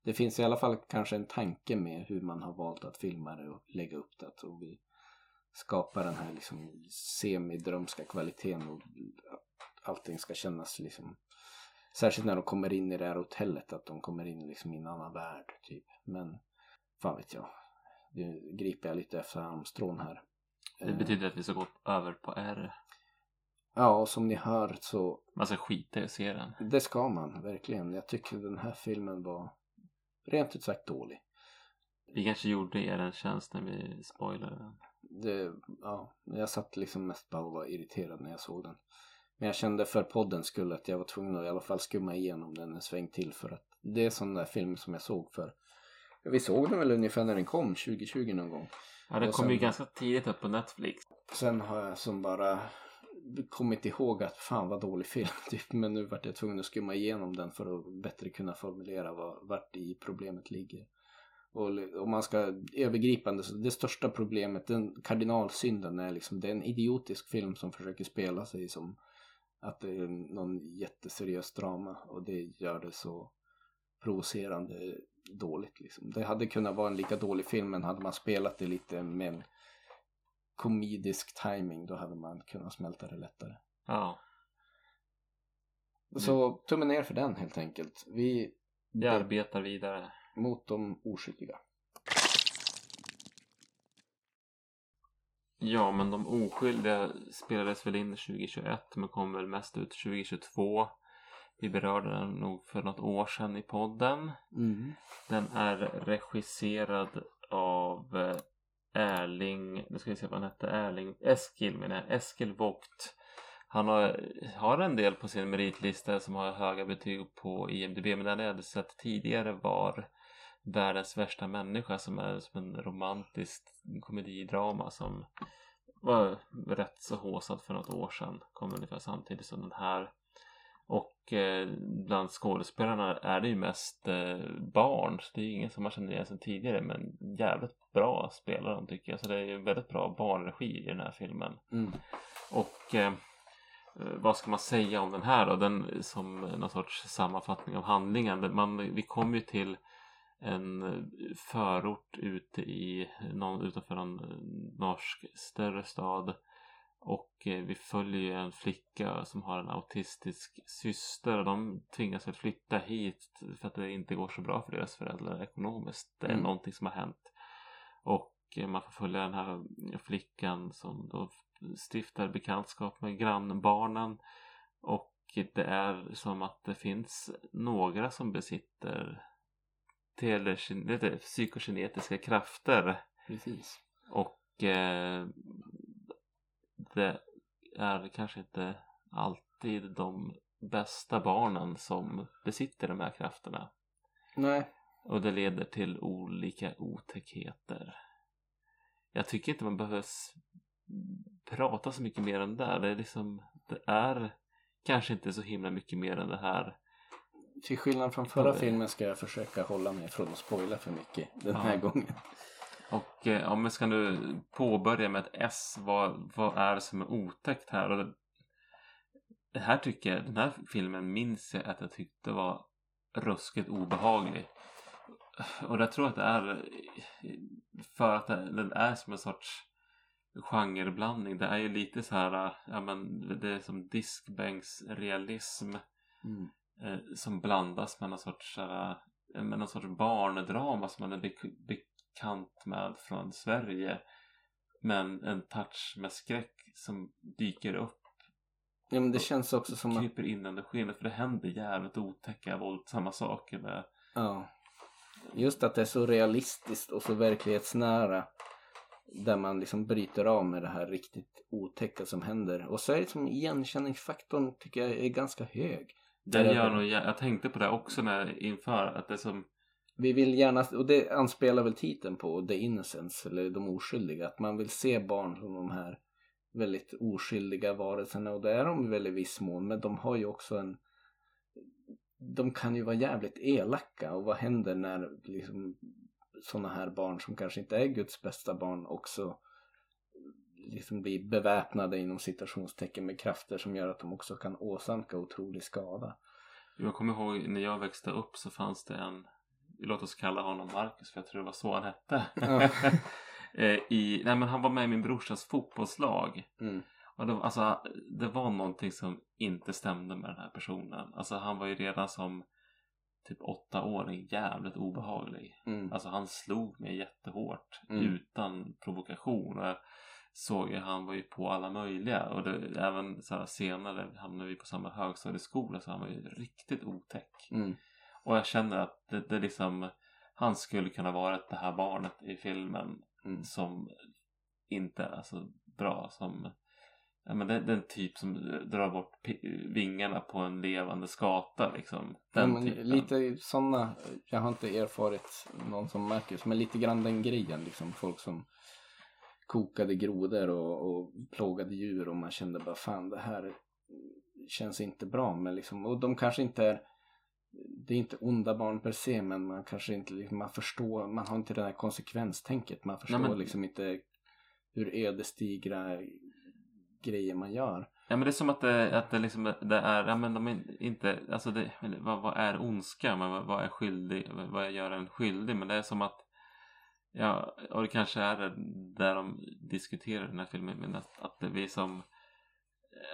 det finns i alla fall kanske en tanke med hur man har valt att filma det och lägga upp det. Och vi skapar den här liksom semidrömska kvaliteten och allting ska kännas liksom Särskilt när de kommer in i det här hotellet att de kommer in liksom i en annan värld typ. Men fan vet jag. Nu griper jag lite efter halmstrån här. Det betyder att vi ska gå över på R. Ja, och som ni hör så... Man ska skita i att se den. Det ska man, verkligen. Jag tycker den här filmen var rent ut sagt dålig. Vi kanske gjorde er en tjänst när vi spoilade den. Det, ja, jag satt liksom mest bara och var irriterad när jag såg den. Men jag kände för poddens skull att jag var tvungen att i alla fall skumma igenom den en sväng till för att det är sån där film som jag såg för. Vi såg den väl ungefär när den kom, 2020 någon gång. Ja, den kom sen, ju ganska tidigt upp på Netflix. Sen har jag som bara kommit ihåg att fan vad dålig film (laughs) typ. Men nu vart jag tvungen att skumma igenom den för att bättre kunna formulera vad, vart i problemet ligger. Och om man ska övergripande så det största problemet, den kardinalsynden är liksom det är en idiotisk film som försöker spela sig som att det är någon jätteseriös drama och det gör det så provocerande dåligt liksom. Det hade kunnat vara en lika dålig film men hade man spelat det lite med en komedisk timing då hade man kunnat smälta det lättare. Ja. Så tummen ner för den helt enkelt. Vi, Vi arbetar vidare. Mot de oskyldiga. Ja, men de oskyldiga spelades väl in 2021 men kom väl mest ut 2022. Vi berörde den nog för något år sedan i podden. Mm. Den är regisserad av eh, Erling, nu ska vi se vad han hette, Erling, Eskil menar jag, Eskil Vogt. Han har, har en del på sin meritlista som har höga betyg på IMDB men den jag hade sett tidigare var Världens värsta människa som är som en romantisk komedidrama som var rätt så håsad för något år sedan. Kom ungefär samtidigt som den här. Och eh, bland skådespelarna är det ju mest eh, barn. Så det är ju ingen som man känner igen sedan tidigare men jävligt bra spelar de tycker jag. Så det är ju väldigt bra barnregi i den här filmen. Mm. Och eh, vad ska man säga om den här då? Den som någon sorts sammanfattning av handlingen. Man, vi kommer ju till en förort ute i någon, utanför någon norsk större stad. Och eh, vi följer en flicka som har en autistisk syster och de tvingas väl flytta hit för att det inte går så bra för deras föräldrar ekonomiskt. Det är Mm. någonting som har hänt. Och eh, man får följa den här flickan som då stiftar bekantskap med grannbarnen. Och det är som att det finns några som besitter lite psykokinetiska krafter. Precis. Och eh, det är kanske inte alltid de bästa barnen som besitter de här krafterna. Nej. Och det leder till olika otäckheter. Jag tycker inte man behöver prata så mycket mer än det. Det är liksom, det är kanske inte så himla mycket mer än det här. Till skillnad från förra filmen ska jag försöka hålla mig från att spoila för mycket den här Ja. gången. Och eh, om vi ska nu påbörja med ett S, vad, vad är det som är otäckt här? Och det, här tycker jag, den här filmen minns jag att jag tyckte var ruskigt obehaglig. Och jag tror att det är för att den är som en sorts genreblandning. Det är ju lite så här, ja men det är som diskbänksrealism Mm. Eh, som blandas med någon sorts, eh, med någon sorts barndrama som man är bek- bekant med från Sverige. Men en touch med skräck som dyker upp Ja, men det känns också som att... kryper in under skenet för det händer jävligt otäcka våldsamma saker med Ja. Just att det är så realistiskt och så verklighetsnära. Där man liksom bryter av med det här riktigt otäcka som händer. Och så är det som igenkänningsfaktorn tycker jag är ganska hög. Den Där- gör nog, jag tänkte på det också när inför att det som Vi vill gärna, och det anspelar väl titeln på The Innocence, eller de oskyldiga. Att man vill se barn som de här väldigt oskyldiga varelserna. Och det är de väl i viss mån, men de har ju också en... De kan ju vara jävligt elaka och vad händer när liksom sådana här barn som kanske inte är Guds bästa barn också liksom blir beväpnade inom citationstecken med krafter som gör att de också kan åsamka otrolig skada. Jag kommer ihåg när jag växte upp så fanns det en Låt oss kalla honom Marcus för jag tror det var så han hette. (laughs) Eh, I, nej men han var med i min brorsas fotbollslag. Mm. Och det, var- alltså, det var någonting som inte stämde med den här personen. Alltså han var ju redan som typ åttaåring jävligt obehaglig. Mm. Alltså han slog mig jättehårt Mm. utan provokation. Och såg ju han var ju på alla möjliga. Och det, även så här, senare hamnade vi på samma högstadieskola så han var ju riktigt otäck. Mm. Och jag känner att det, det liksom han skulle kunna vara det här barnet i filmen Mm. som inte är så bra som ja, men det, den typ som drar bort vingarna på en levande skata liksom. Ja, Den men typen. lite sådana, jag har inte erfarit någon som Marcus, men lite grann den grejen liksom. Folk som kokade grodor och, och plågade djur och man kände bara fan det här känns inte bra. Men liksom, och de kanske inte är, det är inte onda barn per se men man kanske inte, liksom, man förstår, man har inte det här konsekvenstänket. Man förstår men- liksom inte hur ödesdigra grejer man gör. Ja men det är som att det, att det liksom det är, ja men de är inte, alltså det, vad, vad är ondska? Men vad, vad är skyldig, vad gör en skyldig? Men det är som att, ja, och det kanske är det där de diskuterar den här filmen, men att, att det blir som,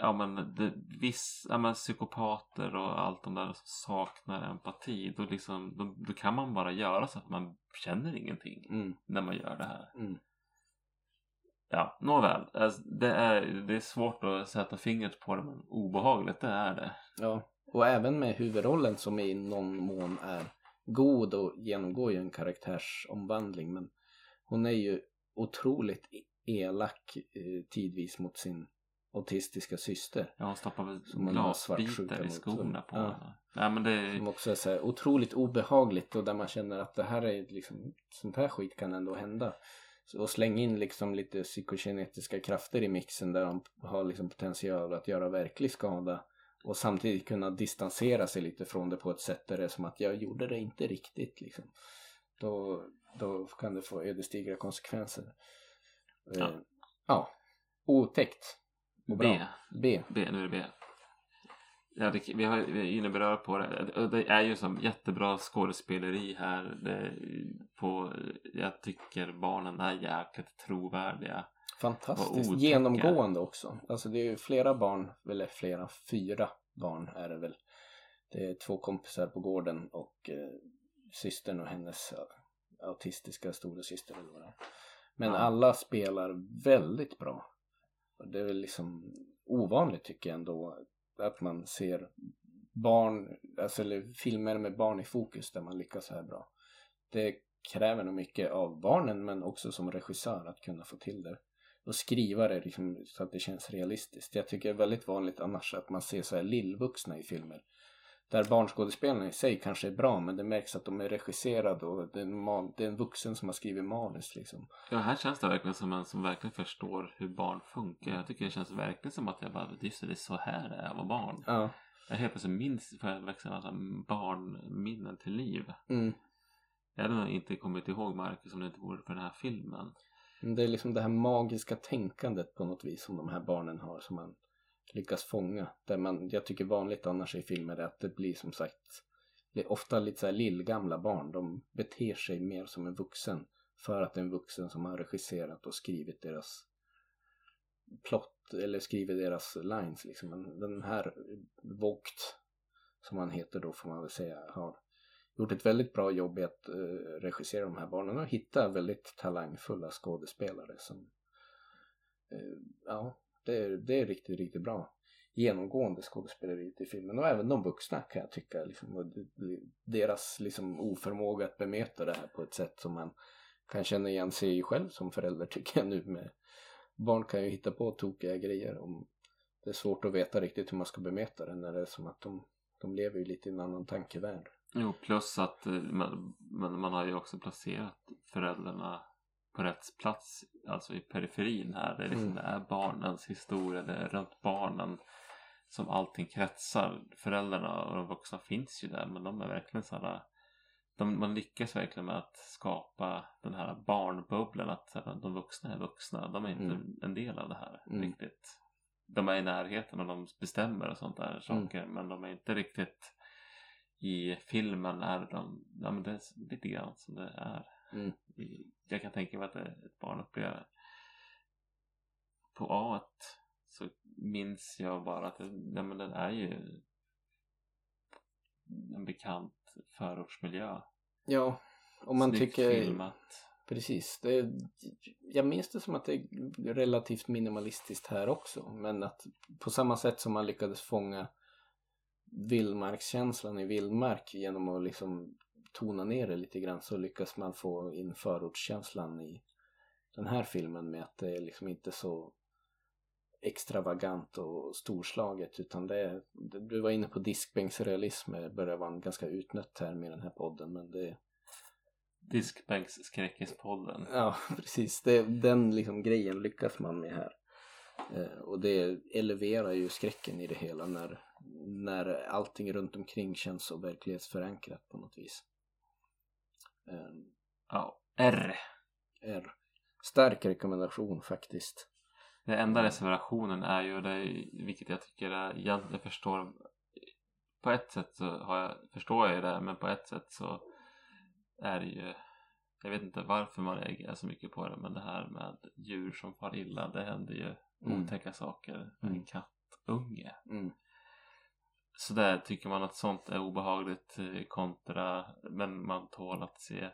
ja men det, viss, ja men psykopater och allt de där som saknar empati, då liksom, då, då kan man bara göra så att man känner ingenting Mm, när man gör det här. mm. Ja, nåväl. Alltså, det, är, det är svårt att sätta fingret på det men obehagligt det är det. Ja, och även med huvudrollen som i någon mån är god och genomgår ju en karaktärsomvandling. Men hon är ju otroligt elak eh, tidvis mot sin autistiska syster. Ja, hon stoppar väl glasbitar i skorna på Ja. henne. Nej men det Som också är så här otroligt obehagligt och där man känner att det här är liksom, sånt här skit kan ändå hända. Så, och släng in liksom lite psykokinetiska krafter i mixen där de har liksom potential att göra verklig skada. Och samtidigt kunna distansera sig lite från det på ett sätt där det är som att jag gjorde det inte riktigt liksom. Då, då kan det få ödesdigra konsekvenser. Eh, Ja. ja. Otäckt. Och bra. B. B. B, nu är det B. Ja, det, vi, har, inne berör på det. Det är ju som jättebra skådespeleri här. Det, på, jag tycker barnen är jäkligt trovärdiga. Fantastiskt. Genomgående också. Alltså det är ju flera barn, eller flera, fyra barn är det väl. Det är två kompisar på gården och eh, systern och hennes autistiska storasyster eller vad det är. Men Ja. alla spelar väldigt bra. Det är väl liksom ovanligt tycker jag ändå att man ser barn, alltså eller filmer med barn i fokus där man lyckas så här bra. Det kräver nog mycket av barnen men också som regissör att kunna få till det och skriva det liksom, så att det känns realistiskt. Jag tycker det är väldigt vanligt annars att man ser så här lillvuxna i filmer. Där barnskådespelarna i sig kanske är bra men det märks att de är regisserade och det är, en, det är en vuxen som har skrivit manus liksom. Ja, här känns det verkligen som en som verkligen förstår hur barn funkar. Jag tycker det känns verkligen som att jag bara, det, är så här det är att vara barn. Ja. Jag helt plötsligt minns, får jag växa alltså, barnminnen till liv. Mm. Jag hade nog inte kommit ihåg Marcus om det inte vore för den här filmen. Det är liksom det här magiska tänkandet på något vis som de här barnen har som man lyckas fånga. Där man, jag tycker vanligt annars i filmer är att det blir som sagt det är ofta lite så här lillgamla barn. De beter sig mer som en vuxen för att det är en vuxen som har regisserat och skrivit deras plott eller skrivit deras lines liksom. Den här Vogt som han heter då får man väl säga har gjort ett väldigt bra jobb i att eh, regissera de här barnen och hitta väldigt talangfulla skådespelare som eh, ja, det är, det är riktigt, riktigt bra genomgående skådespeleriet i filmen och även de vuxna kan jag tycka liksom, och deras liksom oförmåga att bemöta det här på ett sätt som man kan känna igen sig i själv som förälder (laughs) tycker jag nu med barn kan ju hitta på tokiga grejer om det är svårt att veta riktigt hur man ska bemöta det när det är som att de, de lever ju lite i en annan tankevärld. Jo, plus att eh, man, man, man har ju också placerat föräldrarna på rätt plats, alltså i periferin här. Det är, liksom, Mm. det är barnens historia, det är runt barnen som allting kretsar. Föräldrarna och de vuxna finns ju där, men de är verkligen sådana de, man lyckas verkligen med att skapa den här barnbubblan att här, de vuxna är vuxna, de är inte Mm. en del av det här Mm. riktigt. De är i närheten och de bestämmer och sånt där saker men de är inte riktigt i filmen är de, ja men det är lite grann som det är. Mm. Jag kan tänka mig att ett barn upplever. På A så minns jag bara att det, ja, men den är ju en bekant förortsmiljö. Ja, om man Snyggt tycker filmat. Precis. Det, jag minns det som att det är relativt minimalistiskt här också. Men att på samma sätt som man lyckades fånga vildmarkskänslan i vildmark genom att liksom tona ner det lite grann så lyckas man få in förortskänslan i den här filmen med att det är liksom inte så extravagant och storslaget utan det är, du var inne på diskbänksrealism det börjar vara en ganska utnött term i den här podden men det Diskbänksskräckispodden. Ja, (laughs) precis. Det, den liksom grejen lyckas man med här. Eh, och det eleverar ju skräcken i det hela när, när allting runt omkring känns så verklighetsförankrat på något vis. Eh, Ja, R. är stark rekommendation faktiskt. Den enda reservationen är ju det, vilket jag tycker är, jag, jag förstår på ett sätt så har jag, förstår jag ju det men på ett sätt så är det ju jag vet inte varför man reagerar så mycket på det men det här med djur som far illa det händer ju Mm. otäcka saker med Mm. en kattunge. Mm. Så där tycker man att sånt är obehagligt eh, kontra men man tål att se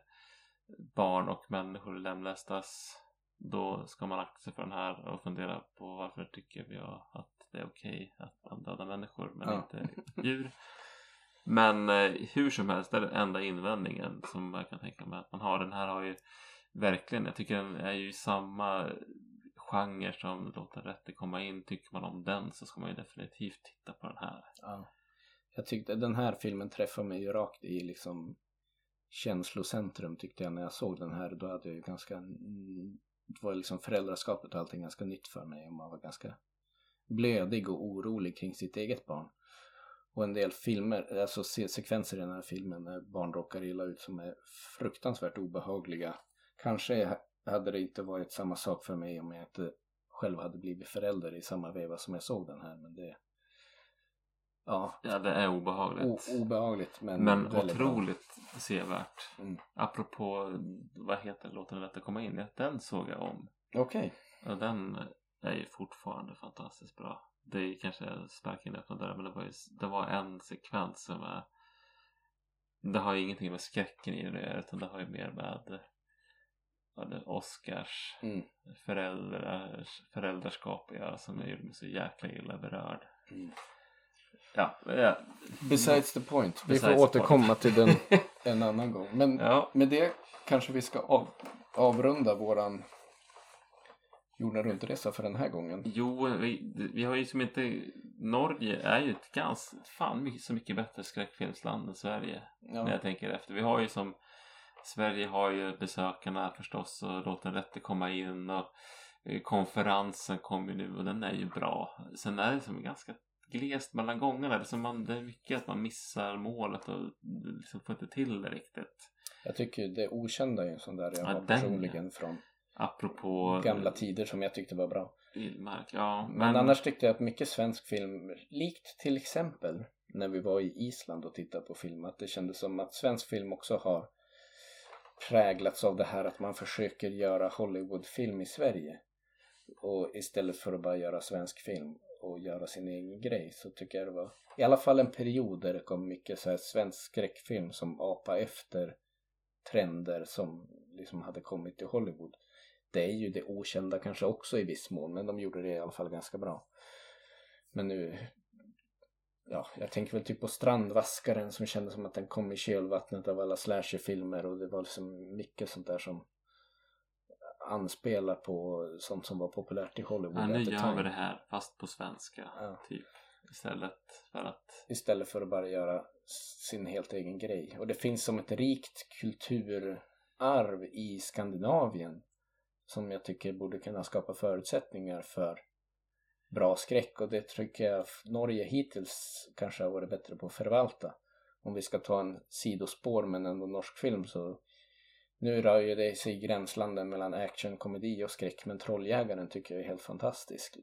barn och människor lemlästas. Då ska man akta sig för den här och fundera på varför tycker vi att det är okej att man dödar människor men Ja. inte djur. (laughs) Men eh, hur som helst, det är den enda invändningen som jag kan tänka mig att man har. Den här har ju verkligen, jag tycker den är ju samma genre som låter rätter komma in. Tycker man om den så ska man ju definitivt titta på den här. Ja. Jag tyckte den här filmen träffade mig ju rakt i liksom känslocentrum tyckte jag när jag såg den här. Då hade jag ju ganska, det var liksom föräldraskapet och allting ganska nytt för mig och man var ganska blödig och orolig kring sitt eget barn. Och en del filmer, alltså sekvenser i den här filmen när barn råkar illa ut som är fruktansvärt obehagliga. Kanske hade det inte varit samma sak för mig om jag inte själv hade blivit förälder i samma veva som jag såg den här. Men det... Ja, Ja, det är obehagligt. o- obehagligt men, Men bra. otroligt sevärt. Mm. Apropå, vad heter det, Låt att komma in. Den såg jag om. Okej. Och den är ju fortfarande fantastiskt bra. Det är kanske sparka in öppna dörrar men det var, ju, det var en sekvens som är Det har ju ingenting med skräcken i det utan det har ju mer med ja, det Oscars Mm. föräldrars, föräldraskap att göra som gjorde mig så jäkla illa berörd. Mm. Ja, ja. Besides the point. Vi Besides får the återkomma till den (laughs) en annan gång. Men ja. med det kanske vi ska av, avrunda våran jorden runt-resa för den här gången. Jo, vi, vi har ju som inte Norge är ju ett ganska fan mycket, så mycket bättre skräckfilmsland än Sverige. Ja. när jag tänker efter. Vi har ju som Sverige har ju besökarna förstås och låt den rätte komma in och eh, konferensen kommer ju nu och den är ju bra. Sen är det som ganska glest mellan gångerna. Det är, som man, det är mycket att man missar målet och liksom får inte till det riktigt. Jag tycker det okända är en sån där jag Ja, har den, personligen från Apropå gamla tider som jag tyckte var bra. Vildmark. Ja, Men, men, annars tyckte jag att mycket svensk film, likt till exempel när vi var i Island och tittade på film, att det kändes som att svensk film också har präglats av det här att man försöker göra Hollywoodfilm i Sverige. Och istället för att bara göra svensk film och göra sin egen grej så tycker jag det var i alla fall en period där det kom mycket så här svensk skräckfilm som apa efter trender som liksom hade kommit till Hollywood. Det är ju det okända kanske också i viss mån men de gjorde det i alla fall ganska bra. Men nu Ja, jag tänker väl typ på Strandvaskaren som kändes som att den kom i kölvattnet av alla slasherfilmer och det var liksom mycket sånt där som anspelar på sånt som var populärt i Hollywood ja, nu gör vi det här fast på svenska. Ja. Typ. Istället för att Istället för att bara göra sin helt egen grej. Och det finns som ett rikt kulturarv i Skandinavien som jag tycker borde kunna skapa förutsättningar för bra skräck och det tycker jag Norge hittills kanske har varit bättre på att förvalta. Om vi ska ta en sidospår men ändå norsk film så nu rör ju det sig i gränslanden mellan action, komedi och skräck men Trolljägaren tycker jag är helt fantastisk.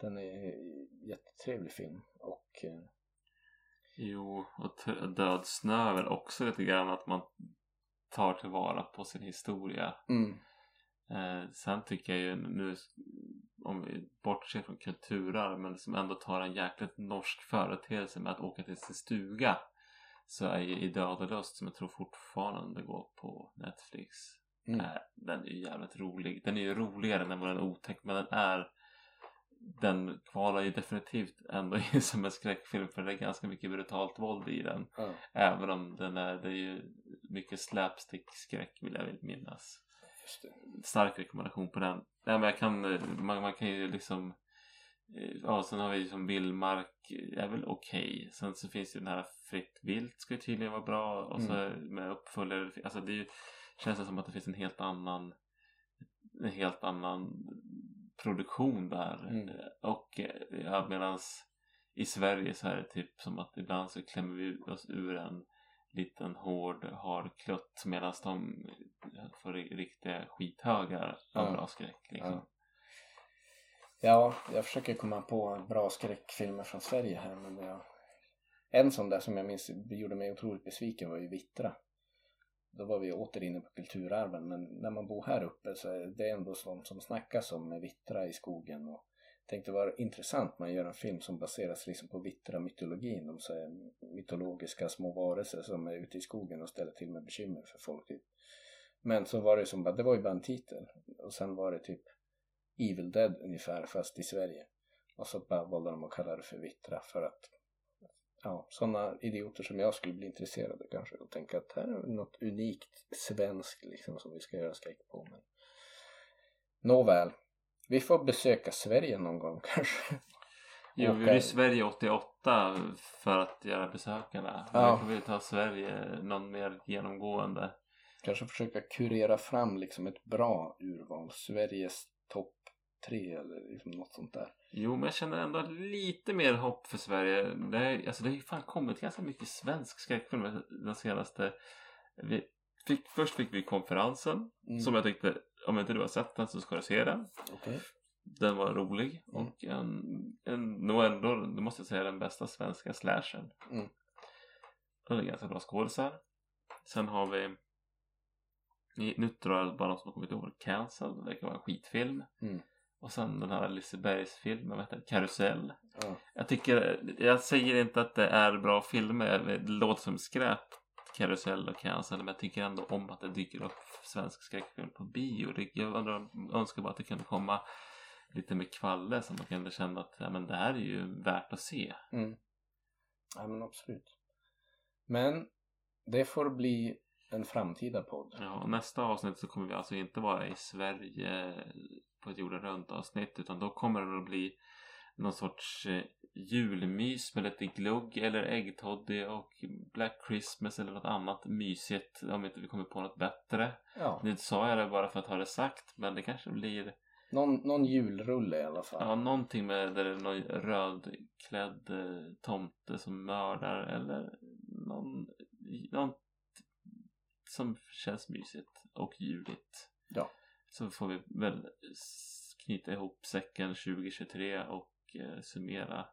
Den är en jättetrevlig film och eh, Jo, och Död snö är väl också lite grann att man tar tillvara på sin historia. mm, Eh, sen tycker jag ju nu, om vi bortser från kulturarv, men som ändå tar en jäkligt norsk företeelse med att åka till sin stuga. Så är ju I död och lust, som jag tror fortfarande går på Netflix. mm. Eh, den är ju jävligt rolig. Den är ju roligare än vad den är otäck, men den är den kvalar ju definitivt ändå (laughs) in som en skräckfilm för det är ganska mycket brutalt våld i den. Ja, Även om den är, det är ju mycket slapstick-skräck vill jag minnas. Stark rekommendation på den. Nej men jag kan, eh, man, man kan ju liksom eh, Ja, sen har vi som Vildmark är väl okej. Sen så finns ju den här Fritt Vilt ska ju tydligen vara bra. Och så med uppföljare. Alltså det ju, känns det som att det finns en helt annan en helt annan produktion där. Mm. Eh, Och eh, ja, medans i Sverige så är det typ som att ibland så klämmer vi oss ur en liten hård harklutt medan de får ri- riktiga skithögar av Ja. bra skräck. Liksom. Ja. ja, jag försöker komma på bra skräckfilmer från Sverige här men jag... En sån där som jag minns gjorde mig otroligt besviken var ju Vittra. Då var vi åter inne på kulturarven men när man bor här uppe så är det ändå sånt som snackas om med Vittra i skogen och tänkte vara intressant man gör en film som baseras liksom på Vittra-mytologin. De så här mytologiska små varelser som är ute i skogen och ställer till med bekymmer för folk. Typ. Men så var det som bara, det var ju bara en titel och sen var det typ Evil Dead ungefär fast i Sverige. Och så bara valde de att kalla det för Vittra för att ja, sådana idioter som jag skulle bli intresserade kanske och tänka att här är något unikt svenskt liksom som vi ska göra skräck på. Men... Nåväl, vi får besöka Sverige någon gång (laughs) kanske. Jo, vi var i Sverige 88 för att göra besökarna. Ja. Nu får vi ta Sverige någon mer genomgående. Kanske försöka kurera fram liksom ett bra urval. Sveriges topp tre eller liksom något sånt där. Jo, men jag känner ändå lite mer hopp för Sverige. Det, är, alltså, det har ju fan kommit ganska mycket svensk skräckfilm den senaste... Vi fick, först fick vi konferensen Mm. som jag tyckte, om inte du har sett den så ska du se den. Okej. Den var rolig Mm. och en, en, nog ändå, det måste jag säga, den bästa svenska slashern. Mm. Den är ganska bra skådisar. Sen har vi nu tror jag bara de som har kommit ihåg Cancel, det verkar vara en skitfilm. Mm. Och sen den här Lisebergs-filmen, vad heter den? Karusell. Ja. Jag tycker, jag säger inte att det är bra filmer, det låter som skräp Karusell och Cancel, men jag tycker ändå om att det dyker upp svensk skräckfilm på bio. Det, jag önskar bara att det kunde komma lite med kvalle så man kunde känna att ja, men det här är ju värt att se. Mm. Ja men absolut. Men det får bli en framtida podd. Ja, och nästa avsnitt så kommer vi alltså inte vara i Sverige på ett jorden runt avsnitt utan då kommer det att bli någon sorts eh, julmys med lite glugg eller äggtoddy och Black Christmas eller något annat mysigt om inte vi kommer på något bättre. Ja, Nu sa jag det bara för att ha det sagt men det kanske blir någon, någon julrulle i alla fall. ja, någonting med där det är någon rödklädd eh, tomte som mördar eller någon, någon som känns mysigt och juligt. Ja. Så får vi väl knyta ihop säcken 2023 och eh, summera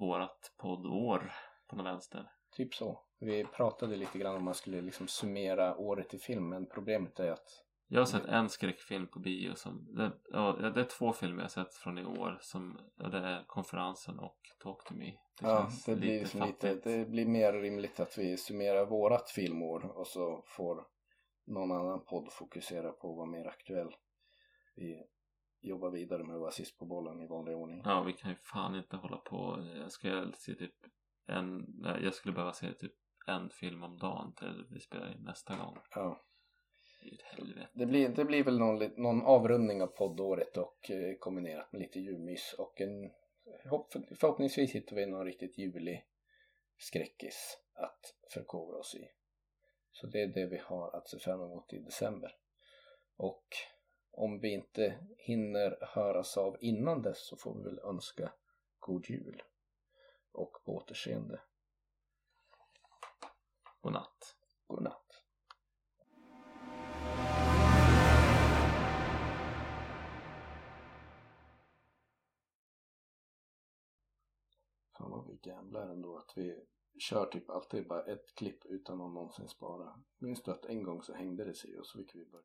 vårat poddår på den vänster. Typ så. Vi pratade lite grann om man skulle liksom summera året i film men problemet är att Jag har sett en skräckfilm på bio som, det, ja, det är två filmer jag har sett från i år som, ja, det är Konferensen och Talk to me. Det ja, det, blir liksom lite, det blir mer rimligt att vi summerar vårat filmår och så får någon annan podd fokusera på vara mer aktuell. Vi jobbar vidare med att vara sist på bollen i vanlig ordning. Ja, vi kan ju fan inte hålla på. Jag ska se typ en, jag skulle behöva se typ en film om dagen till vi spelar in nästa gång. Ja. Det blir, det blir väl någon, någon avrundning av poddåret och eh, kombinerat med lite julmys och en hopp, förhoppningsvis hittar vi någon riktigt julig skräckis att förkovra oss i. Så det är det vi har att se fram emot i december. Och om vi inte hinner höras av innan dess så får vi väl önska god jul och på återseende. God natt. God natt. Fan vad vi gamblar ändå att vi kör typ alltid bara ett klipp utan att någonsin spara. Minns du att en gång så hängde det sig och så fick vi börja